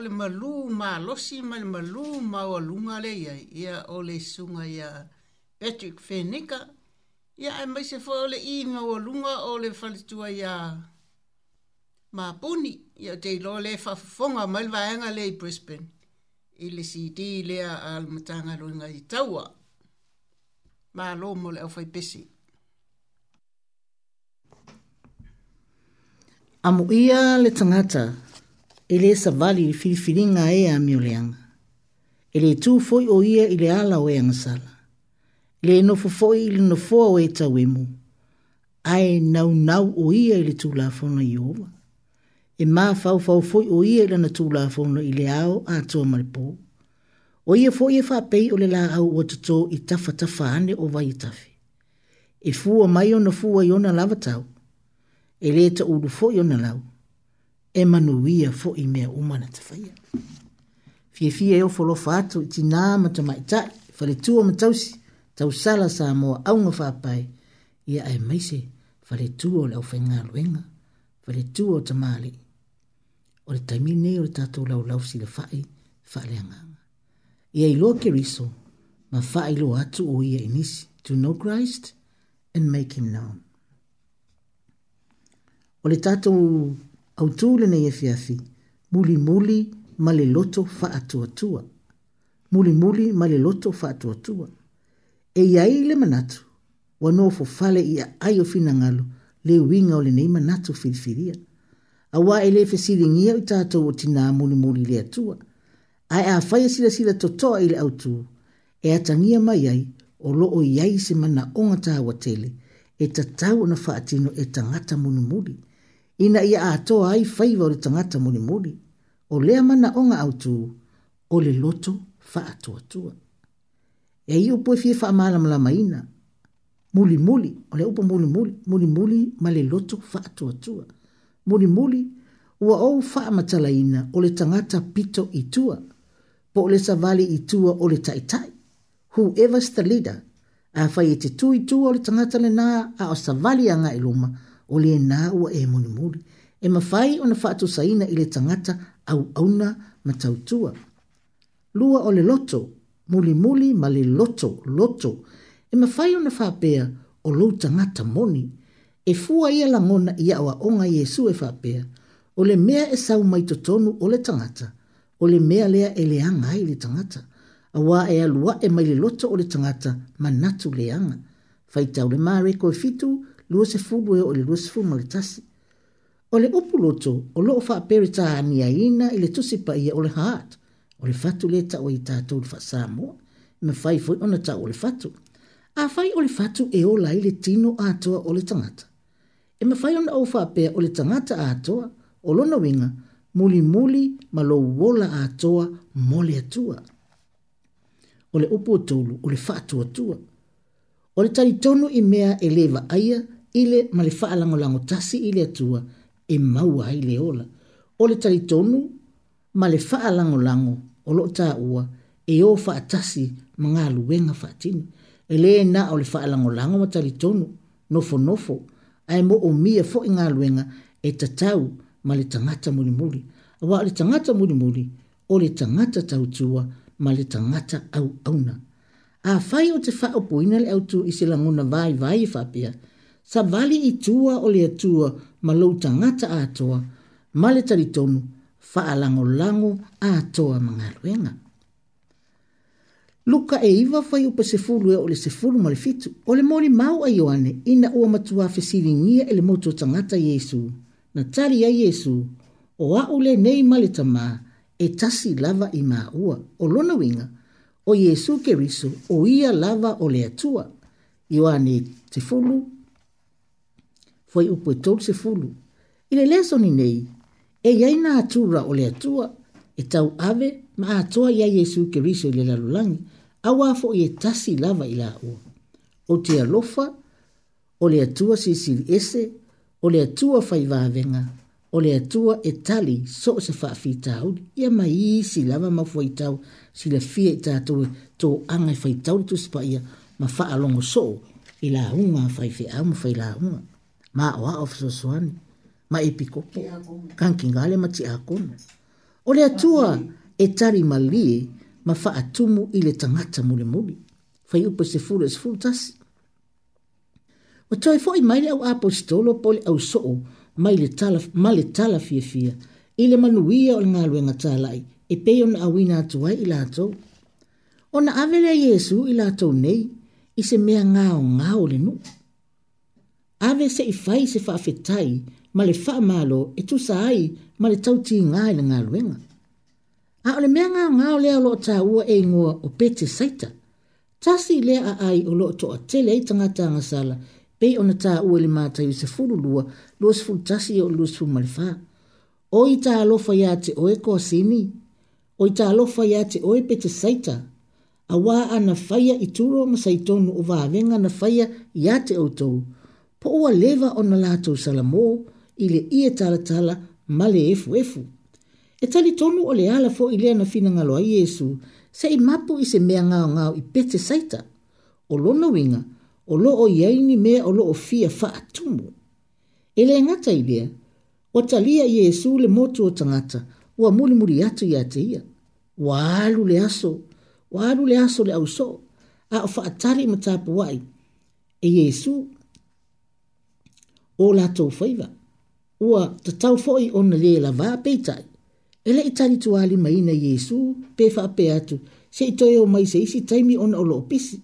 o malu ma losi ma le malu ma o lunga le ia ia o sunga ia Patrick Fenica ia e mai se fo o le i ma o lunga o falitua ia ma puni ia te lo le fafonga ma le vaenga le i Brisbane i le CD lea al matanga ruinga i taua ma lo mo le au fai pesi ia le tangata, ele le sa vali le filifilinga e a miuleanga. Ele tu foi o ia i le ala o e angasala. Le no foi i le no fua o e tauemu. Ai nau nau o ia i le tū la fona i ova. E mā fau fau foi o ia i na tu la fona i ao a tua maripo. O ia foi e whapei o le la au o tato i tafa tafa ane o vai tafi. E fua mai o na fua i o lava tau. E le ulu foi o na lau e manuia fo i mea umana te whaia. Fie fie e ofolo whaato i ti nā mata mai tai, whare tua ma tausi, tau sala sa moa au nga whapai, ia e maise whare tua o leo whenga luenga, whare tua o tamale. O le taimi nei o le tātou lau lau si le whai, whare anganga. Ia i loa ke riso, ma whai lo atu o ia inisi, to know Christ and make him known. O le tātou au tūle nei e fiafi, muli muli ma le loto fa atua tua. Muli muli ma le loto fa atua tua. E iai le manatu, wano fo fale i a ayo fina ngalo, le winga o le nei manatu filfiria. A wā e le fesiri ngia i tātou o tina muli muli le atua. A e a faya sila sila totoa i le autu, e atangia mai ai, o lo o iai se mana onga tāwa tele, e tatau na faatino e tangata muli muli. muli ina ia atoa ai faiva o le tangata muli muli, o lea mana onga au tu, o le loto fa atua tua. E i upo e fie fa amala mula maina, muli muli, o le upo muli muli, muli muli ma le loto fa atua tua. Muli muli, ua au fa amatalaina o le tangata pito i tua, po le savali i tua o le taitai. Whoever's the leader, a fai e te tui tua o le tangata le nā, a o savali anga iluma, luma, o le nā ua e munimuri. E mawhai o na whaatu saina i le tangata au auna ma tautua. Lua o le loto, muli muli ma le loto, loto. E mawhai o na whapea o lo tangata moni. E fua ia langona ia o onga Yesu e whapea. O le mea e sau mai totonu o le tangata. O le mea lea e leanga i le tangata. A wā e alua e mai le loto o le tangata ma natu leanga. Faitau le mare koe fitu, le mare koe fitu, lua se fulu e o le lua se fulu maritasi. O le upu loto, o loo faa pere taa ania ina ile tusi pa ia o le haat. O le fatu le tau i tātou le faa samo, me fai fui ona tau o le fatu. A fai o le fatu e o lai le tino atoa o le tangata. E me fai ona au faa pere o le tangata atoa, o lona winga, muli muli ma lo wola atoa mole atua. O le upu o tolu, o le fatu atua. O le taritonu i mea eleva aia, aia, ile ma le faalagolago tasi i atua e maua ai le ola o le talitonu ma le faalagolago o loo taʻua e ō faatasi ma galuega faatini e lē na o le faalagolago ma talitonu nofonofo ae mo omia foʻi galuega e tatau ma le tagata mulimuli auā o le tagata mulimuli o le tagata tautua ma le auna. A afai o te faaupuina le au laguna vaivai e faapea vai, sa vali i tua o le atua ma lou tangata atoa ma le talitonu faalagolago atoa ma galuega luka e iva fai upa sefulu e o le sefulu ma le fitu o le moli mau a ioane ina ua matuā fesiligia i e le moto tagata iesu na tali ai iesu o aʻu lenei ma le tamā e tasi lava i māua o lona uiga o iesu keriso o ia lava o le atua ioane foi upo e tolu se fulu. I le leso ni nei, e iai na atura o le atua, e tau ave ma atua ia Jesu ke riso i le lalulangi, au afo i e tasi lava i la ua. O te alofa, o le atua si sili ese, o le atua fai vavenga, o le atua e tali so se faa fitau, ia mai si lava ma fai tau, si le fia i tātou e tō anga i fai tau tu sipa ia, ma faa longo so, i la hunga fai fe au, ma fai la hunga ma o of so swan ma epiko kan kingale ma ti O le atua e tari mali ma fa atumu ile tangata mule mule fa yu pe se fulu se fulu tas o toi fo i mai au apostolo pol au so mai le tala mai le tala fie ile manuia o ngalo nga tala e pe on awina atua ile ato ona avele yesu ile ato nei i se mea ngao ngao le nuu ave se i fai se fa afetai ma le fa malo e tu sa ai ma le tau ti ngā i ngā luenga. A ole le mea ngā ngā o lea lo tā ua e ngua o pete saita. Tasi lea a ai o lo to a tele i tanga tā ngā sala pe o na tā ua le mātai se furu lua lua se furu tasi o lua se furu malifā. O i tā alofa ia te oe kua sini. O i tā alofa ia te oe pete saita. A wā ana faya i turo masaitonu o vā venga na faya i ate o tōu po ua lewa o na lātou salamō i le ia talatala ma le efuefu. E tali tonu o le ala fo i lea na fina ngalo a Iesu, se i mapu i se mea ngao ngao i pete saita, o lona winga, o lo o iaini mea o lo o fia fa atumu. E le ngata i lea, o talia Iesu le motu o tangata, ua muli muli atu i ate ia. Wa alu le aso, wa alu le aso le auso, a o fa atari ma tapu wai. E Iesu, o latou faiva ua tatau foʻi ona lē lavā peitaʻi e leʻi talitualimaina iesu pe faapea atu seʻi toe o mai seisi taimi ona o loo pisi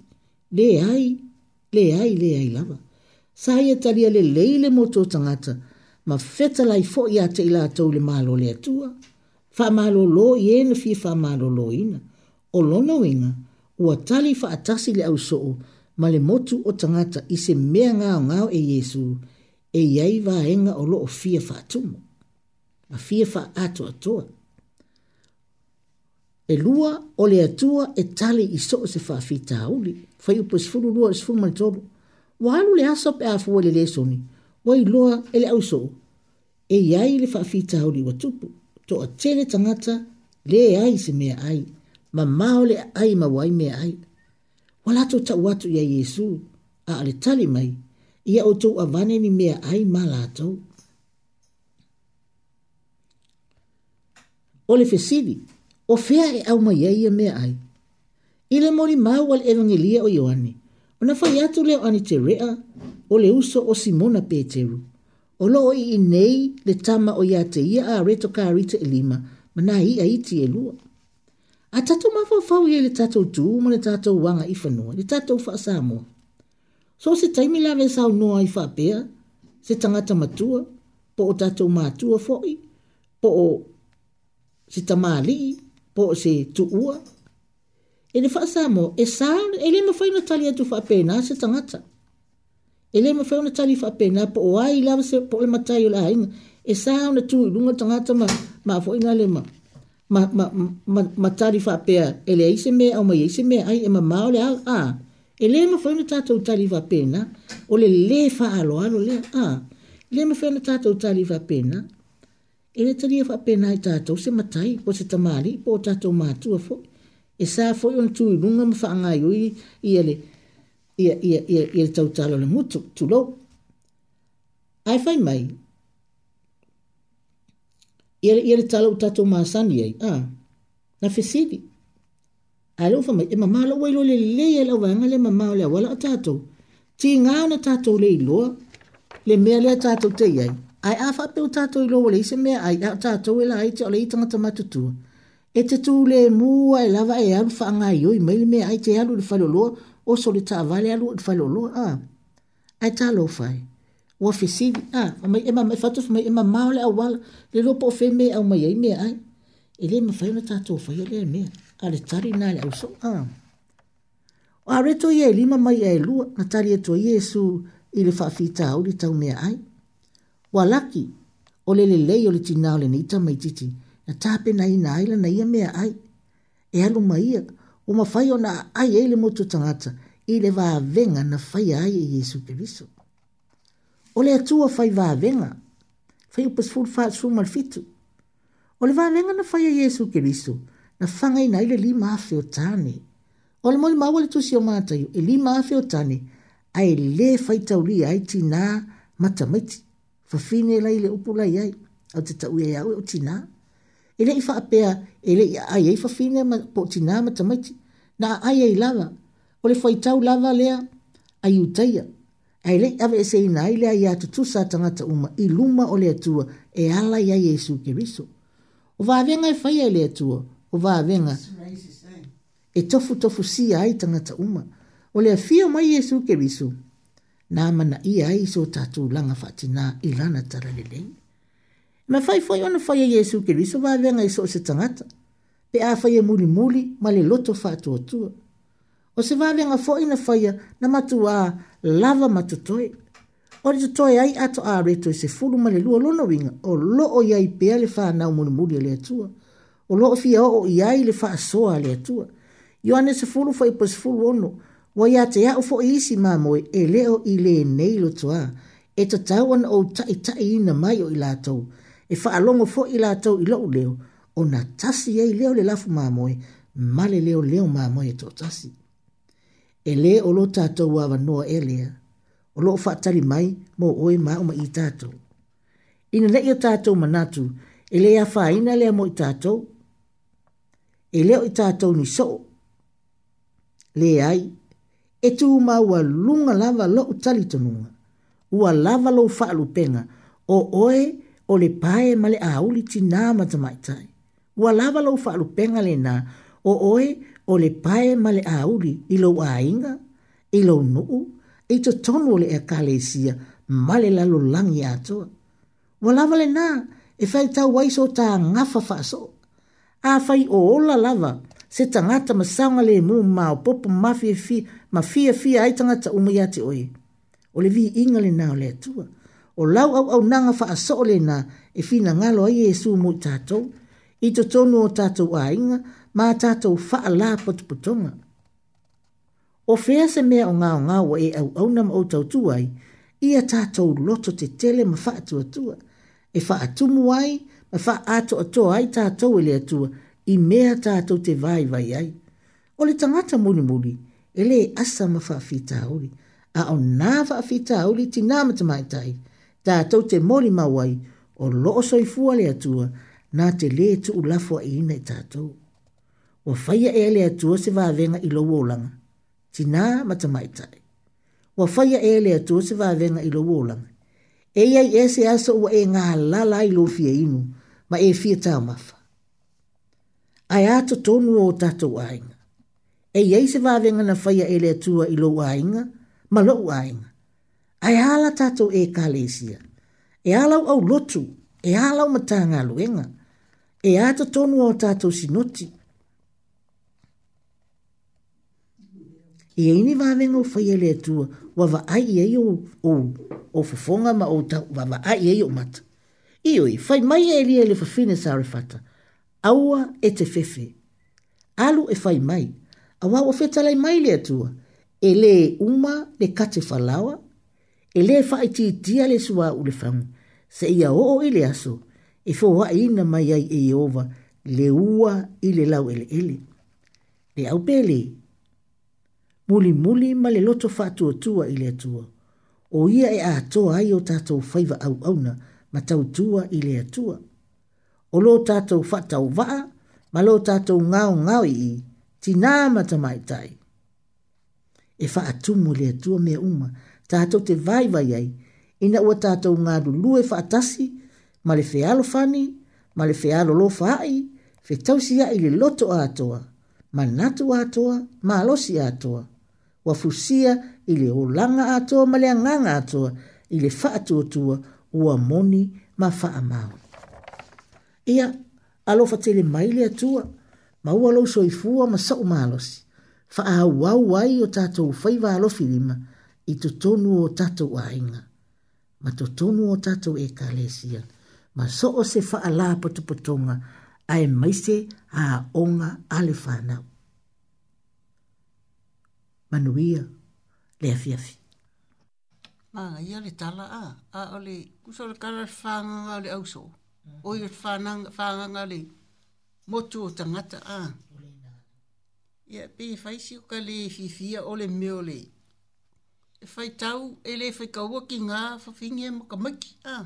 leai leai leai lava sa ia talia lelei le motou tagata ma fetalai foʻi iā te i latou le malo le atua faamālōlō i ē na fia faamālōlōina o lona uiga ua tali faatasi le ʻausoʻo ma le motu o tagata i se mea ngao ngao e iesu e iai vaega o loo fia faatumu ma fia faaatoatoa e lua o le atua e tali i so o se faafitauli fai upu sefulu lua o sefulu manitolu Wa alu le aso pe afua i le lē soni ua iloa e le ausoo e iai le faafitauli ua tupu tangata le lē e ai se mea ai Ma o le aai maua ai mea ai Wa latou taʻu atu iā iesu a o le tali mai ia o tou avane ni mea ai ma latou o le fesili o fea e aumaia ia mea ai i le molimau a le evagelia o ioane ona fai atu leo ani terea o le uso o simona peteru o loo i i nei le tama o iā te ia aretokarita e lima ma na ia iti e lua a tatou mafaufau iai le tatou tū ma le tatou uaga i fanua le tatou faasamoa So se taimi lawe sau noa i whapea, se tangata matua, po o tatou mātua fo'i, po o se tamali, po o se tuua. E ne whaasa mo, e sāu, e le mawhai na tali atu whapea se tangata. E le mawhai na tali whapea nā, po o ai lawe se po le matai o la hainga, e sāu na tu i runga tangata ma, ma fo'i nā le ma. Ma, ma, ma, ma, ma tari whapea, e le aise mea, au mai aise mea, ai e ma maole a, a, ah e lē mafai ona tatou talifaapena o le lē faaaloalo lea a lē mafai ona tatou talifaapena e le talia faapena ai tatou se matai po se tamālii po o tatou matua foi e sa foi ona tuiluga ma faagaiui ia le ia ia ia ia le tautalo le mutu tulou ae fai mai ia le talou tatou masani ai a na fesili Ai fa mai e ma malo wai lo le le ye lo va ngale ma malo ya wala tato. Ti nga na tato le lo le me le tato te ye. Ai afa pe tato lo le se me ai ya tato e le ai te le tanga tama tutu. E te tu le mu ai e lava e an fa nga yo i mai me ai te alu le falo lo o so le ta vale alu le falo lo a. Ai ta lo fai. O fi si a ma mai ma fa tu mai ma malo le wala le lo po fe me au mai ye me ai. Ele me fa na tato fa ye le me. Ai a tari na le auso a. O a reto i e lima mai e lua na tari e toa Iesu i le whaafita au le tau mea ai. O a laki o le le lei o le tina o le nita mai titi na tāpe na ina aila na ia mea ai. E alu mai ia o mawhai o na ai e le motu tangata i le vāvenga na fai ai e Iesu ke viso. O le atua whai vāvenga, whai upas fulfa sumar fitu. O le vāvenga na whai a e Iesu ke viso, na whangai nei le lima afe o tāne. O le mōi mawale tūsi o mātai, e lima afe o tāne, ai le whaitau li ai ti nā matamaiti, whawhine lai le upu lai ai, au te tau ia e o ti nā. E le i whaapea, e le i ai ai whawhine po ti nā matamaiti, na ai ai lava, o le whaitau lava lea, ai utaia. Ai le ave se ina ai le ai atu tu sa tangata uma, i luma o le atua, e ala ia Jesu Kiriso. O vāvenga e whaia le atua, o va venga e tofu tofu si ai tangata uma o le fio mai yesu ke bisu na mana i ai so tatu langa fatina i lana taralele ma fai foi ona fai e yesu ke bisu va venga i so se tangata pe a fai e muli muli ma le loto fatu tu o se va venga foi na fai na matua lava matutoi o le tutoi ai ato a reto i se fulu ma le lua lono winga o lo o iai pe le fa na muli muli le atua o loo fia o i ai le faa soa le atua. Ioane se fulu fai pas fulu ono, wa ia te au fo isi mamoe e leo i le nei lo toa, e ta tauan o tai tai ina mai o i latou, e faa longo fo i ilo i leo, o na tasi e leo le lafu mamoe, male leo leo mamoe to tasi. E le o lo tatou wa noa e lea, o loo faa tali mai mo oe ma ma i tatou. Ina le i o tatou manatu, e lea faa ina lea mo i tatou, e leo i tātou ni so. Le ai, e tū mā ua lunga lava lo u tali tonunga, ua lava lo whaalu penga, o oe o le pae ma le auli ti nā matamaitai. Ua lava lo whaalu penga le nā, o oe o le pae ma le auli i lo ainga, i lo nuu, i to tonu le e kale sia ma le lalo langi atoa. Ua lava le nā, e whaitau waiso tā ngafa whaasoo a fai o ola lava se tangata masanga le mu ma o popo mafia fi mafia fi ai tangata umu ya te oi. O le vi inga le nao le atua. O lau au au nanga fa aso le na e fi na ngalo ai Yesu mu tatou. I to tonu o tatou a inga ma tatou fa a la potuputonga. O fea se mea o ngao ngao e au au nam o tau tuai, ia tatou loto te tele ma fa atua tua. E fa atumu ai, a e fa ato ato ai tātou ele atua i mea tātou te vai vai ai. O le tangata muni muni, ele asa ma fa fita uri, a o nā fa fita uri ti nāma te mai tai, tātou te mori mawai o loo soi fua le atua nā te le tu ulafo a ina i tātou. O faya e ele atua se vāvenga i loo olanga, ti nā te mai tai. O faya e ele atua se vāvenga i loo olanga, e ai ese asa ua e ngā lala i loo fia inu, ma e fia tau mafa. Ai ato tonu o tatou ainga. E iei se vavenga na faya ele atua i lo ainga, ma lo ainga. Ai hala tatou e kalesia. E alau au lotu, e alau matanga luenga. E ato tonu o tatou sinoti. Ia e ini vavenga o faya ele atua, wa vaai iei o, o, o fofonga ma o tau, wa ai iei o mata. Ioi, fai mai e lia le fafine sa arefata. Aua e te fefe. Alu e fai mai. Awa wa feta lai mai le atua. E le uma le kate falawa. E le fai ti tia le sua ule fang. Se ia o ile aso. E fo wa ina mai ai e iova. Le ua ile lau ele ele. Le au pele. Muli muli ma le loto fatua tua ile atua. O ia e a toa ai o tatou faiva au auna. Au ma tautua i le atua. O lo tātou whatau waa, ma lo tātou ngau ngau i i, ti nāmata mai tai. E wha atumu le atua mea uma, tātou te vai vai ai, ina ua tātou ngā lulu e whaatasi, ma le whealo whani, ma le whealo lo whaai, whe tausi i le loto ātoa, ma natu ātoa, ma alosi ātoa, wa fusia olanga ātoa, ma le anganga ātoa, i tua, ua moni ma faa mau. Ia, alofa tele maile atua, ma ua lo so ifua ma sa umalosi, faa wau wai o tato ufai wa alofi lima, i tutonu o tato ainga, ma tutonu o tato e kalesia, ma so o se faa la potuputonga, ae maise a onga ale fanao. Manuia, lea fiafi. Fia. Ah, ia le tala, ah. a ah, o le, kusa le kala le whānganga le auso, mhm. o i le whānganga motu o tangata, ah. Ia, pe e whaisi o ka le fifia o le meo le, e whai tau ele le whai kaua ki ngā whawhingi e maka maki, a. Ah.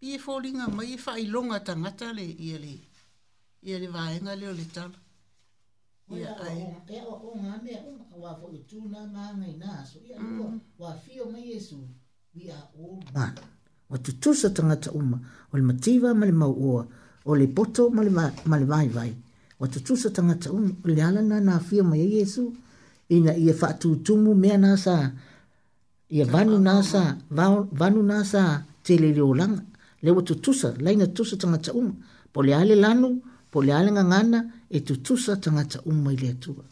Pi e whālinga mai e whai longa tangata le, ia le, ia le vāenga le o le tala ia ai e o o nga me o wa fo i tu na ma ngai na so ia o wa fi o mai yesu we are all one wa tu tu sa tanga ta uma o le mativa ma le mau o o le poto ma le ma le vai vai wa tu tu sa tanga ta uma le ala na na fi o mai yesu ina ia fa tu tu mu me na sa ia vanu na sa vanu na sa te le le o lang le wa tu tu sa le na tu sa tanga ta uma po le ale lanu po le alenga ngana e tutusa tangata uma i le atua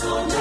So now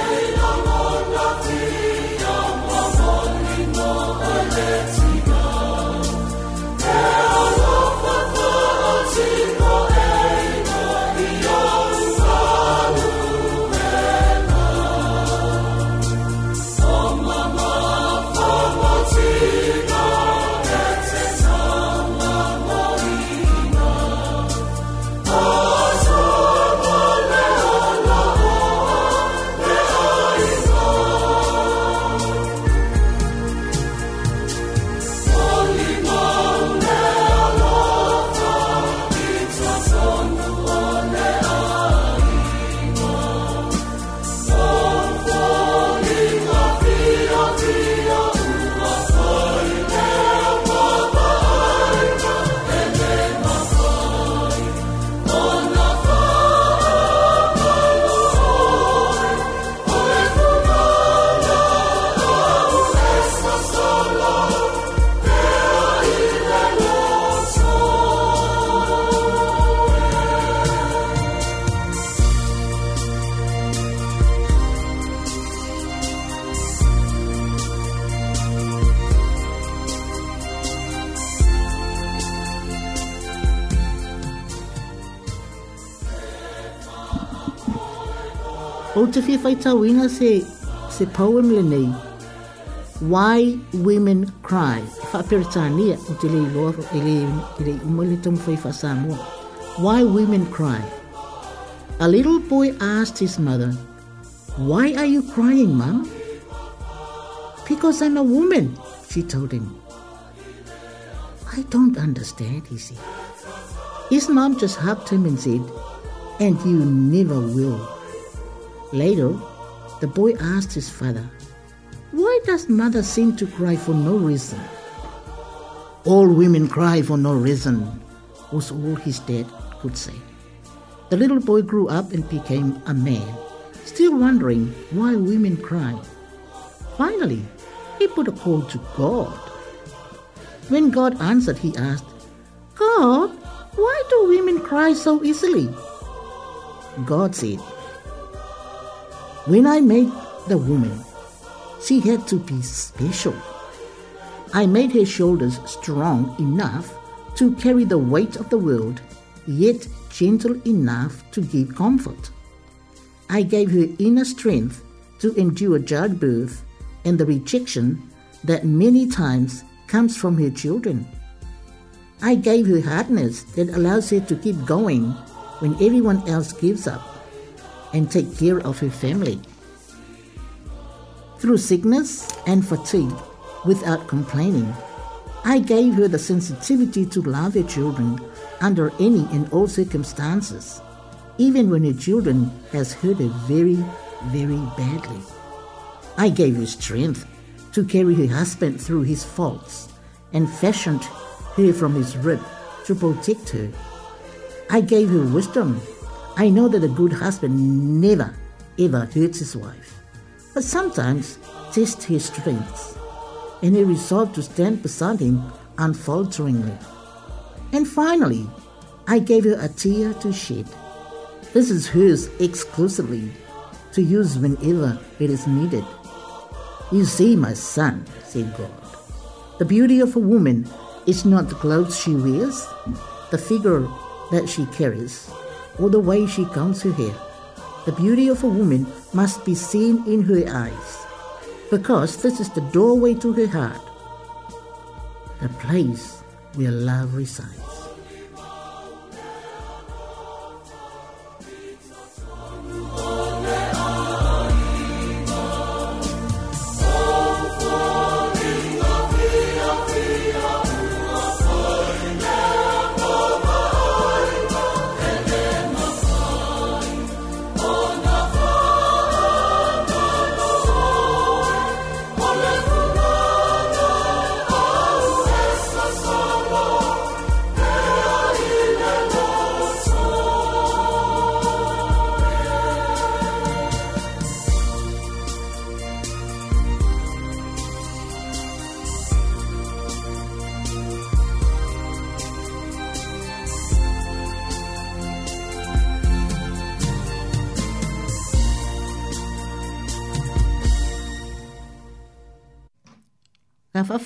faitauina se, se poem lenei. Why Women Cry. Whaperitania o te lei loro, e lei, e lei umele tamu whaifa Samoa. Why Women Cry. A little boy asked his mother, Why are you crying, mum? Because I'm a woman, she told him. I don't understand, he said. His mom just hugged him and said, And you never will. Later, the boy asked his father, Why does mother seem to cry for no reason? All women cry for no reason, was all his dad could say. The little boy grew up and became a man, still wondering why women cry. Finally, he put a call to God. When God answered, he asked, God, why do women cry so easily? God said, when I made the woman, she had to be special. I made her shoulders strong enough to carry the weight of the world, yet gentle enough to give comfort. I gave her inner strength to endure childbirth and the rejection that many times comes from her children. I gave her hardness that allows her to keep going when everyone else gives up and take care of her family. Through sickness and fatigue, without complaining, I gave her the sensitivity to love her children under any and all circumstances, even when her children has hurt her very, very badly. I gave her strength to carry her husband through his faults and fashioned her from his rib to protect her. I gave her wisdom I know that a good husband never, ever hurts his wife, but sometimes tests his strength, and he resolved to stand beside him unfalteringly. And finally, I gave her a tear to shed. This is hers exclusively, to use whenever it is needed. You see, my son, said God, the beauty of a woman is not the clothes she wears, the figure that she carries, or the way she combs her hair. The beauty of a woman must be seen in her eyes, because this is the doorway to her heart, the place where love resides.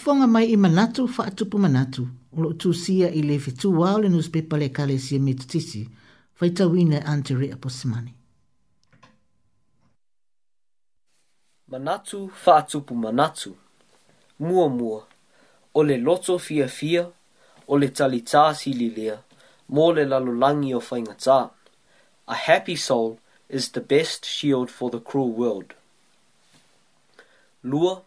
fonga mai i manatu fa atupu manatu. Ulo tu sia i le fitu wao le newspaper le kale si e tisi. Fai tawina ante rea posimani. Manatu fa atupu manatu. Mua mua. O le loto fia fia. O le talita si li lea. Mo le lalulangi o whaingata. A happy soul is the best shield for the cruel world. Lua. Lua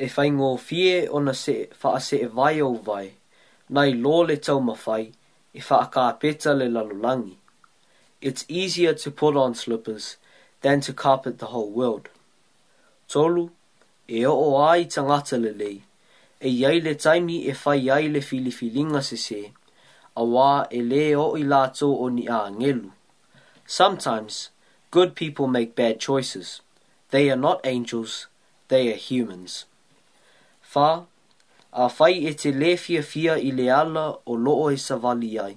e whai ngō fie ona se wha se e vai au vai, nai lō le tau ma whai, e wha a peta le lalulangi. It's easier to put on slippers than to carpet the whole world. Tolu, e o o ai tangata le lei, e iai le taimi e whai iai le filifilinga se se, a wā e le o i lato o ni a ngelu. Sometimes, good people make bad choices. They are not angels, they are humans fa a fai e te lefia fia i le ala o loo e sa vali ai.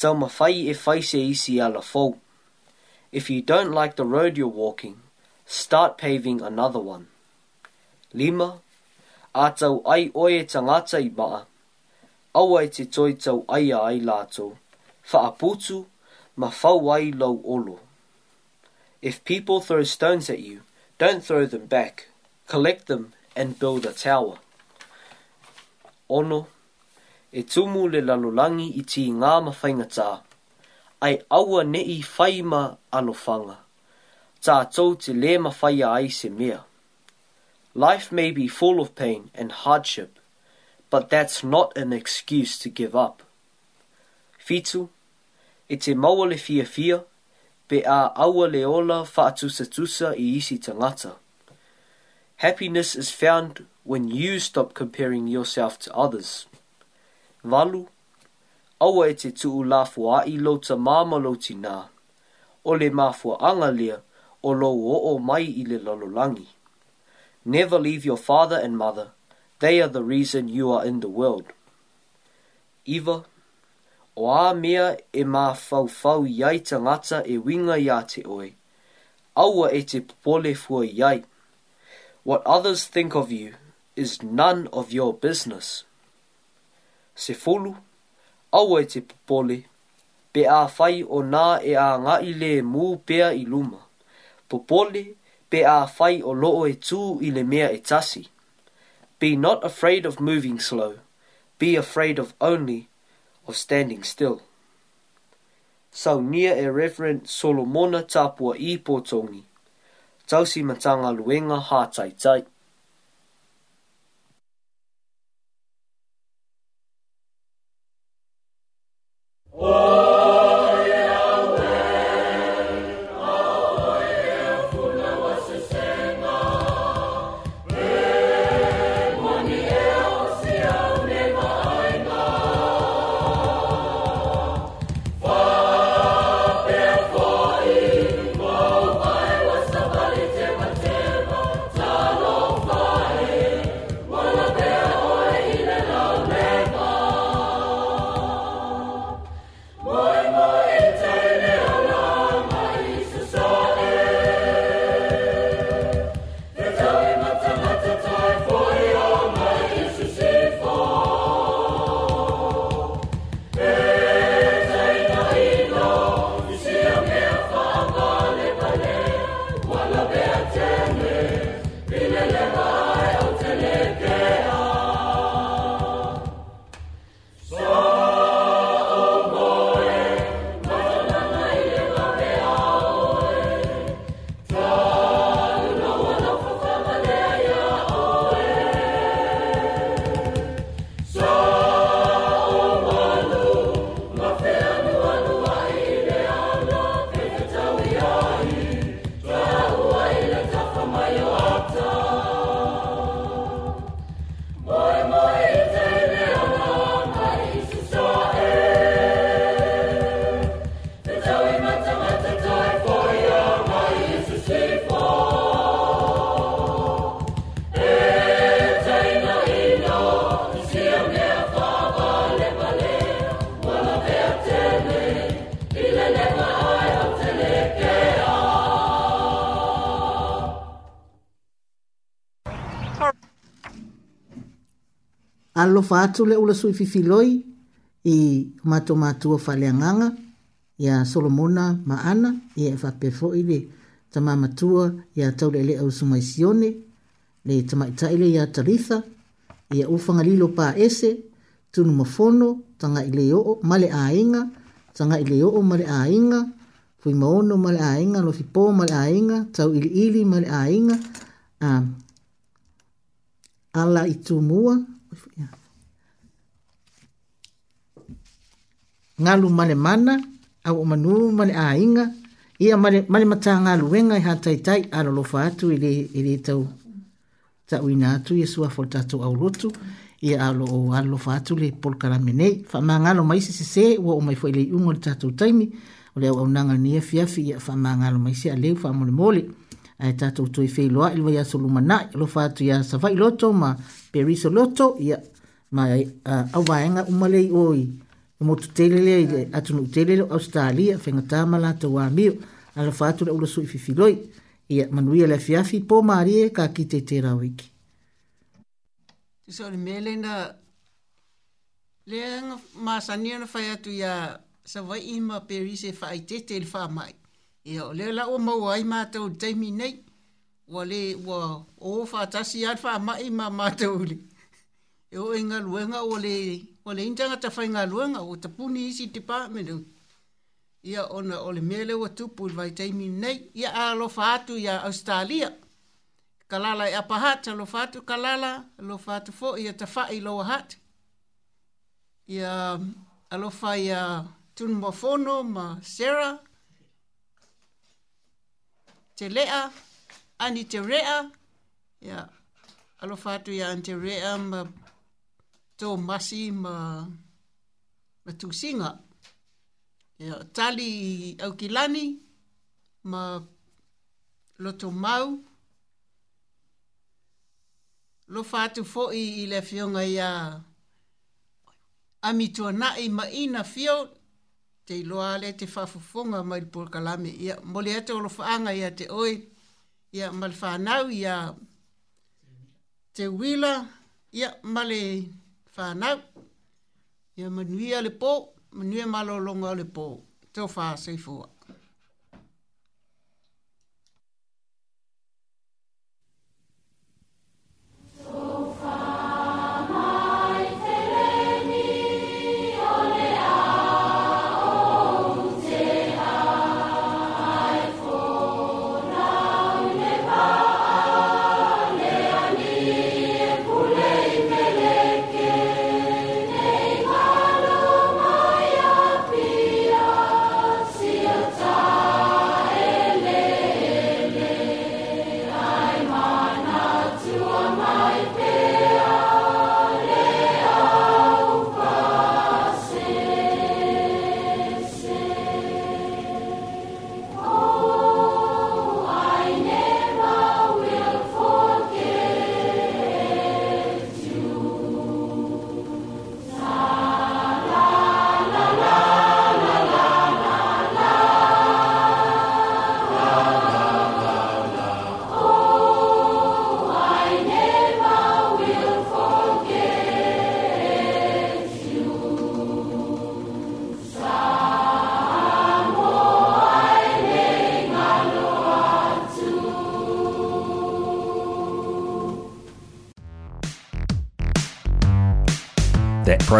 Tau ma fai e fai se isi ala fau. If you don't like the road you're walking, start paving another one. Lima, a tau ai oe tangata i maa, aua e te toi tau ai a ai lato, fa a ma fau ai lau olo. If people throw stones at you, don't throw them back. Collect them and build a tower. Ono, e tumu le lalolangi i ti ngā mawhainga ai aua ne i whaima anofanga, tā tau te le mawhaia ai se mea. Life may be full of pain and hardship, but that's not an excuse to give up. Fitu, e te maua le fia fia, be a aua le ola whaatusa tusa i isi tangata. ngata. Happiness is found when you stop comparing yourself to others. Valu, awa e te tuu lafua ai lo ta māmalo tina. O le māfua angalia, o lo o o mai i le lalolangi. Never leave your father and mother. They are the reason you are in the world. Iva, o a mea e mā faufau iai tangata e winga ia te oe. Aua e te pole fua iai. What others think of you is none of your business. Se fulu, aua e te popole, pe a fai o nā e a ngai le mū pea i luma. Popole, pe a fai o loo e tū i le mea e tasi. Be not afraid of moving slow, be afraid of only of standing still. Sau nia e Reverend Solomona Tapua i pōtongi. 消息满长，啊，路经啊，哈仔仔。fatu le ula sui fifiloi i mato matua faleanganga ya solomona ma ana ia e fape foi le tama matua ia taule le au sumaisione le tama ile ia talitha ia ufanga lilo pa ese tunu mafono tanga ile oo male ainga tanga ile oo male ainga fui maono male ainga lo fipo male ainga tau ili ili male ainga um, ala itumua ngalu male mana au o manu male ainga ia male, male mata ngalu wenga i hatai tai ala lofa atu ili, ili tau tau ina atu ia sua fol tatu au lotu ia alo o ala lofa atu le pol karame nei fa ma ngalo maisi se se ua o mai fo ili ungo le tatu taimi o le au au nanga ni fiafi ia fa ma ngalo maisi a leu fa mole mole ai tatu tui fei loa ilwa ia soluma nai lofa atu ia savai loto ma periso loto ia ma uh, au vaenga umalei oi o motu telele i atu nuu telele o australia fengatā ma latou amio alafa atu le ulasuʻi fifiloi ia manuia le afiafi po mālie e kaki teiterao iki tusoli mea lena lea masani ona fai atu iā savaii ma perise e faaitete i le faamaʻi ia o lea laua maua ai matou le taimi nei ua lē ua o faatasi iā le faamaʻi ma matou e e e le e oʻe galuega ua lē o le intanga ta fainga luanga o te puni isi te pāmenu. Ia ona o le mele wa tupu vai teimi nei, ia a lofa atu ia Australia. Kalala ia e pahata lofa atu kalala, lofa atu fo ia ta fai loa hat. Ia a lofa ia tunumofono ma Sarah. Te lea, ani te rea, ia alofa atu ia ante rea ma tō masi ma, ma tūsinga. Ia, tali i aukilani ma loto mau. Lo fātu fōi i le fionga i a amitua nai ma ina fio te loa le te whafufonga ma i pōr kalame. Ia, mole ato lo whaanga i a te oi i a malwhānau i a te wila i a malei whanau. Ia manuia le pō, manuia malolonga le pō. Tau whā seifua.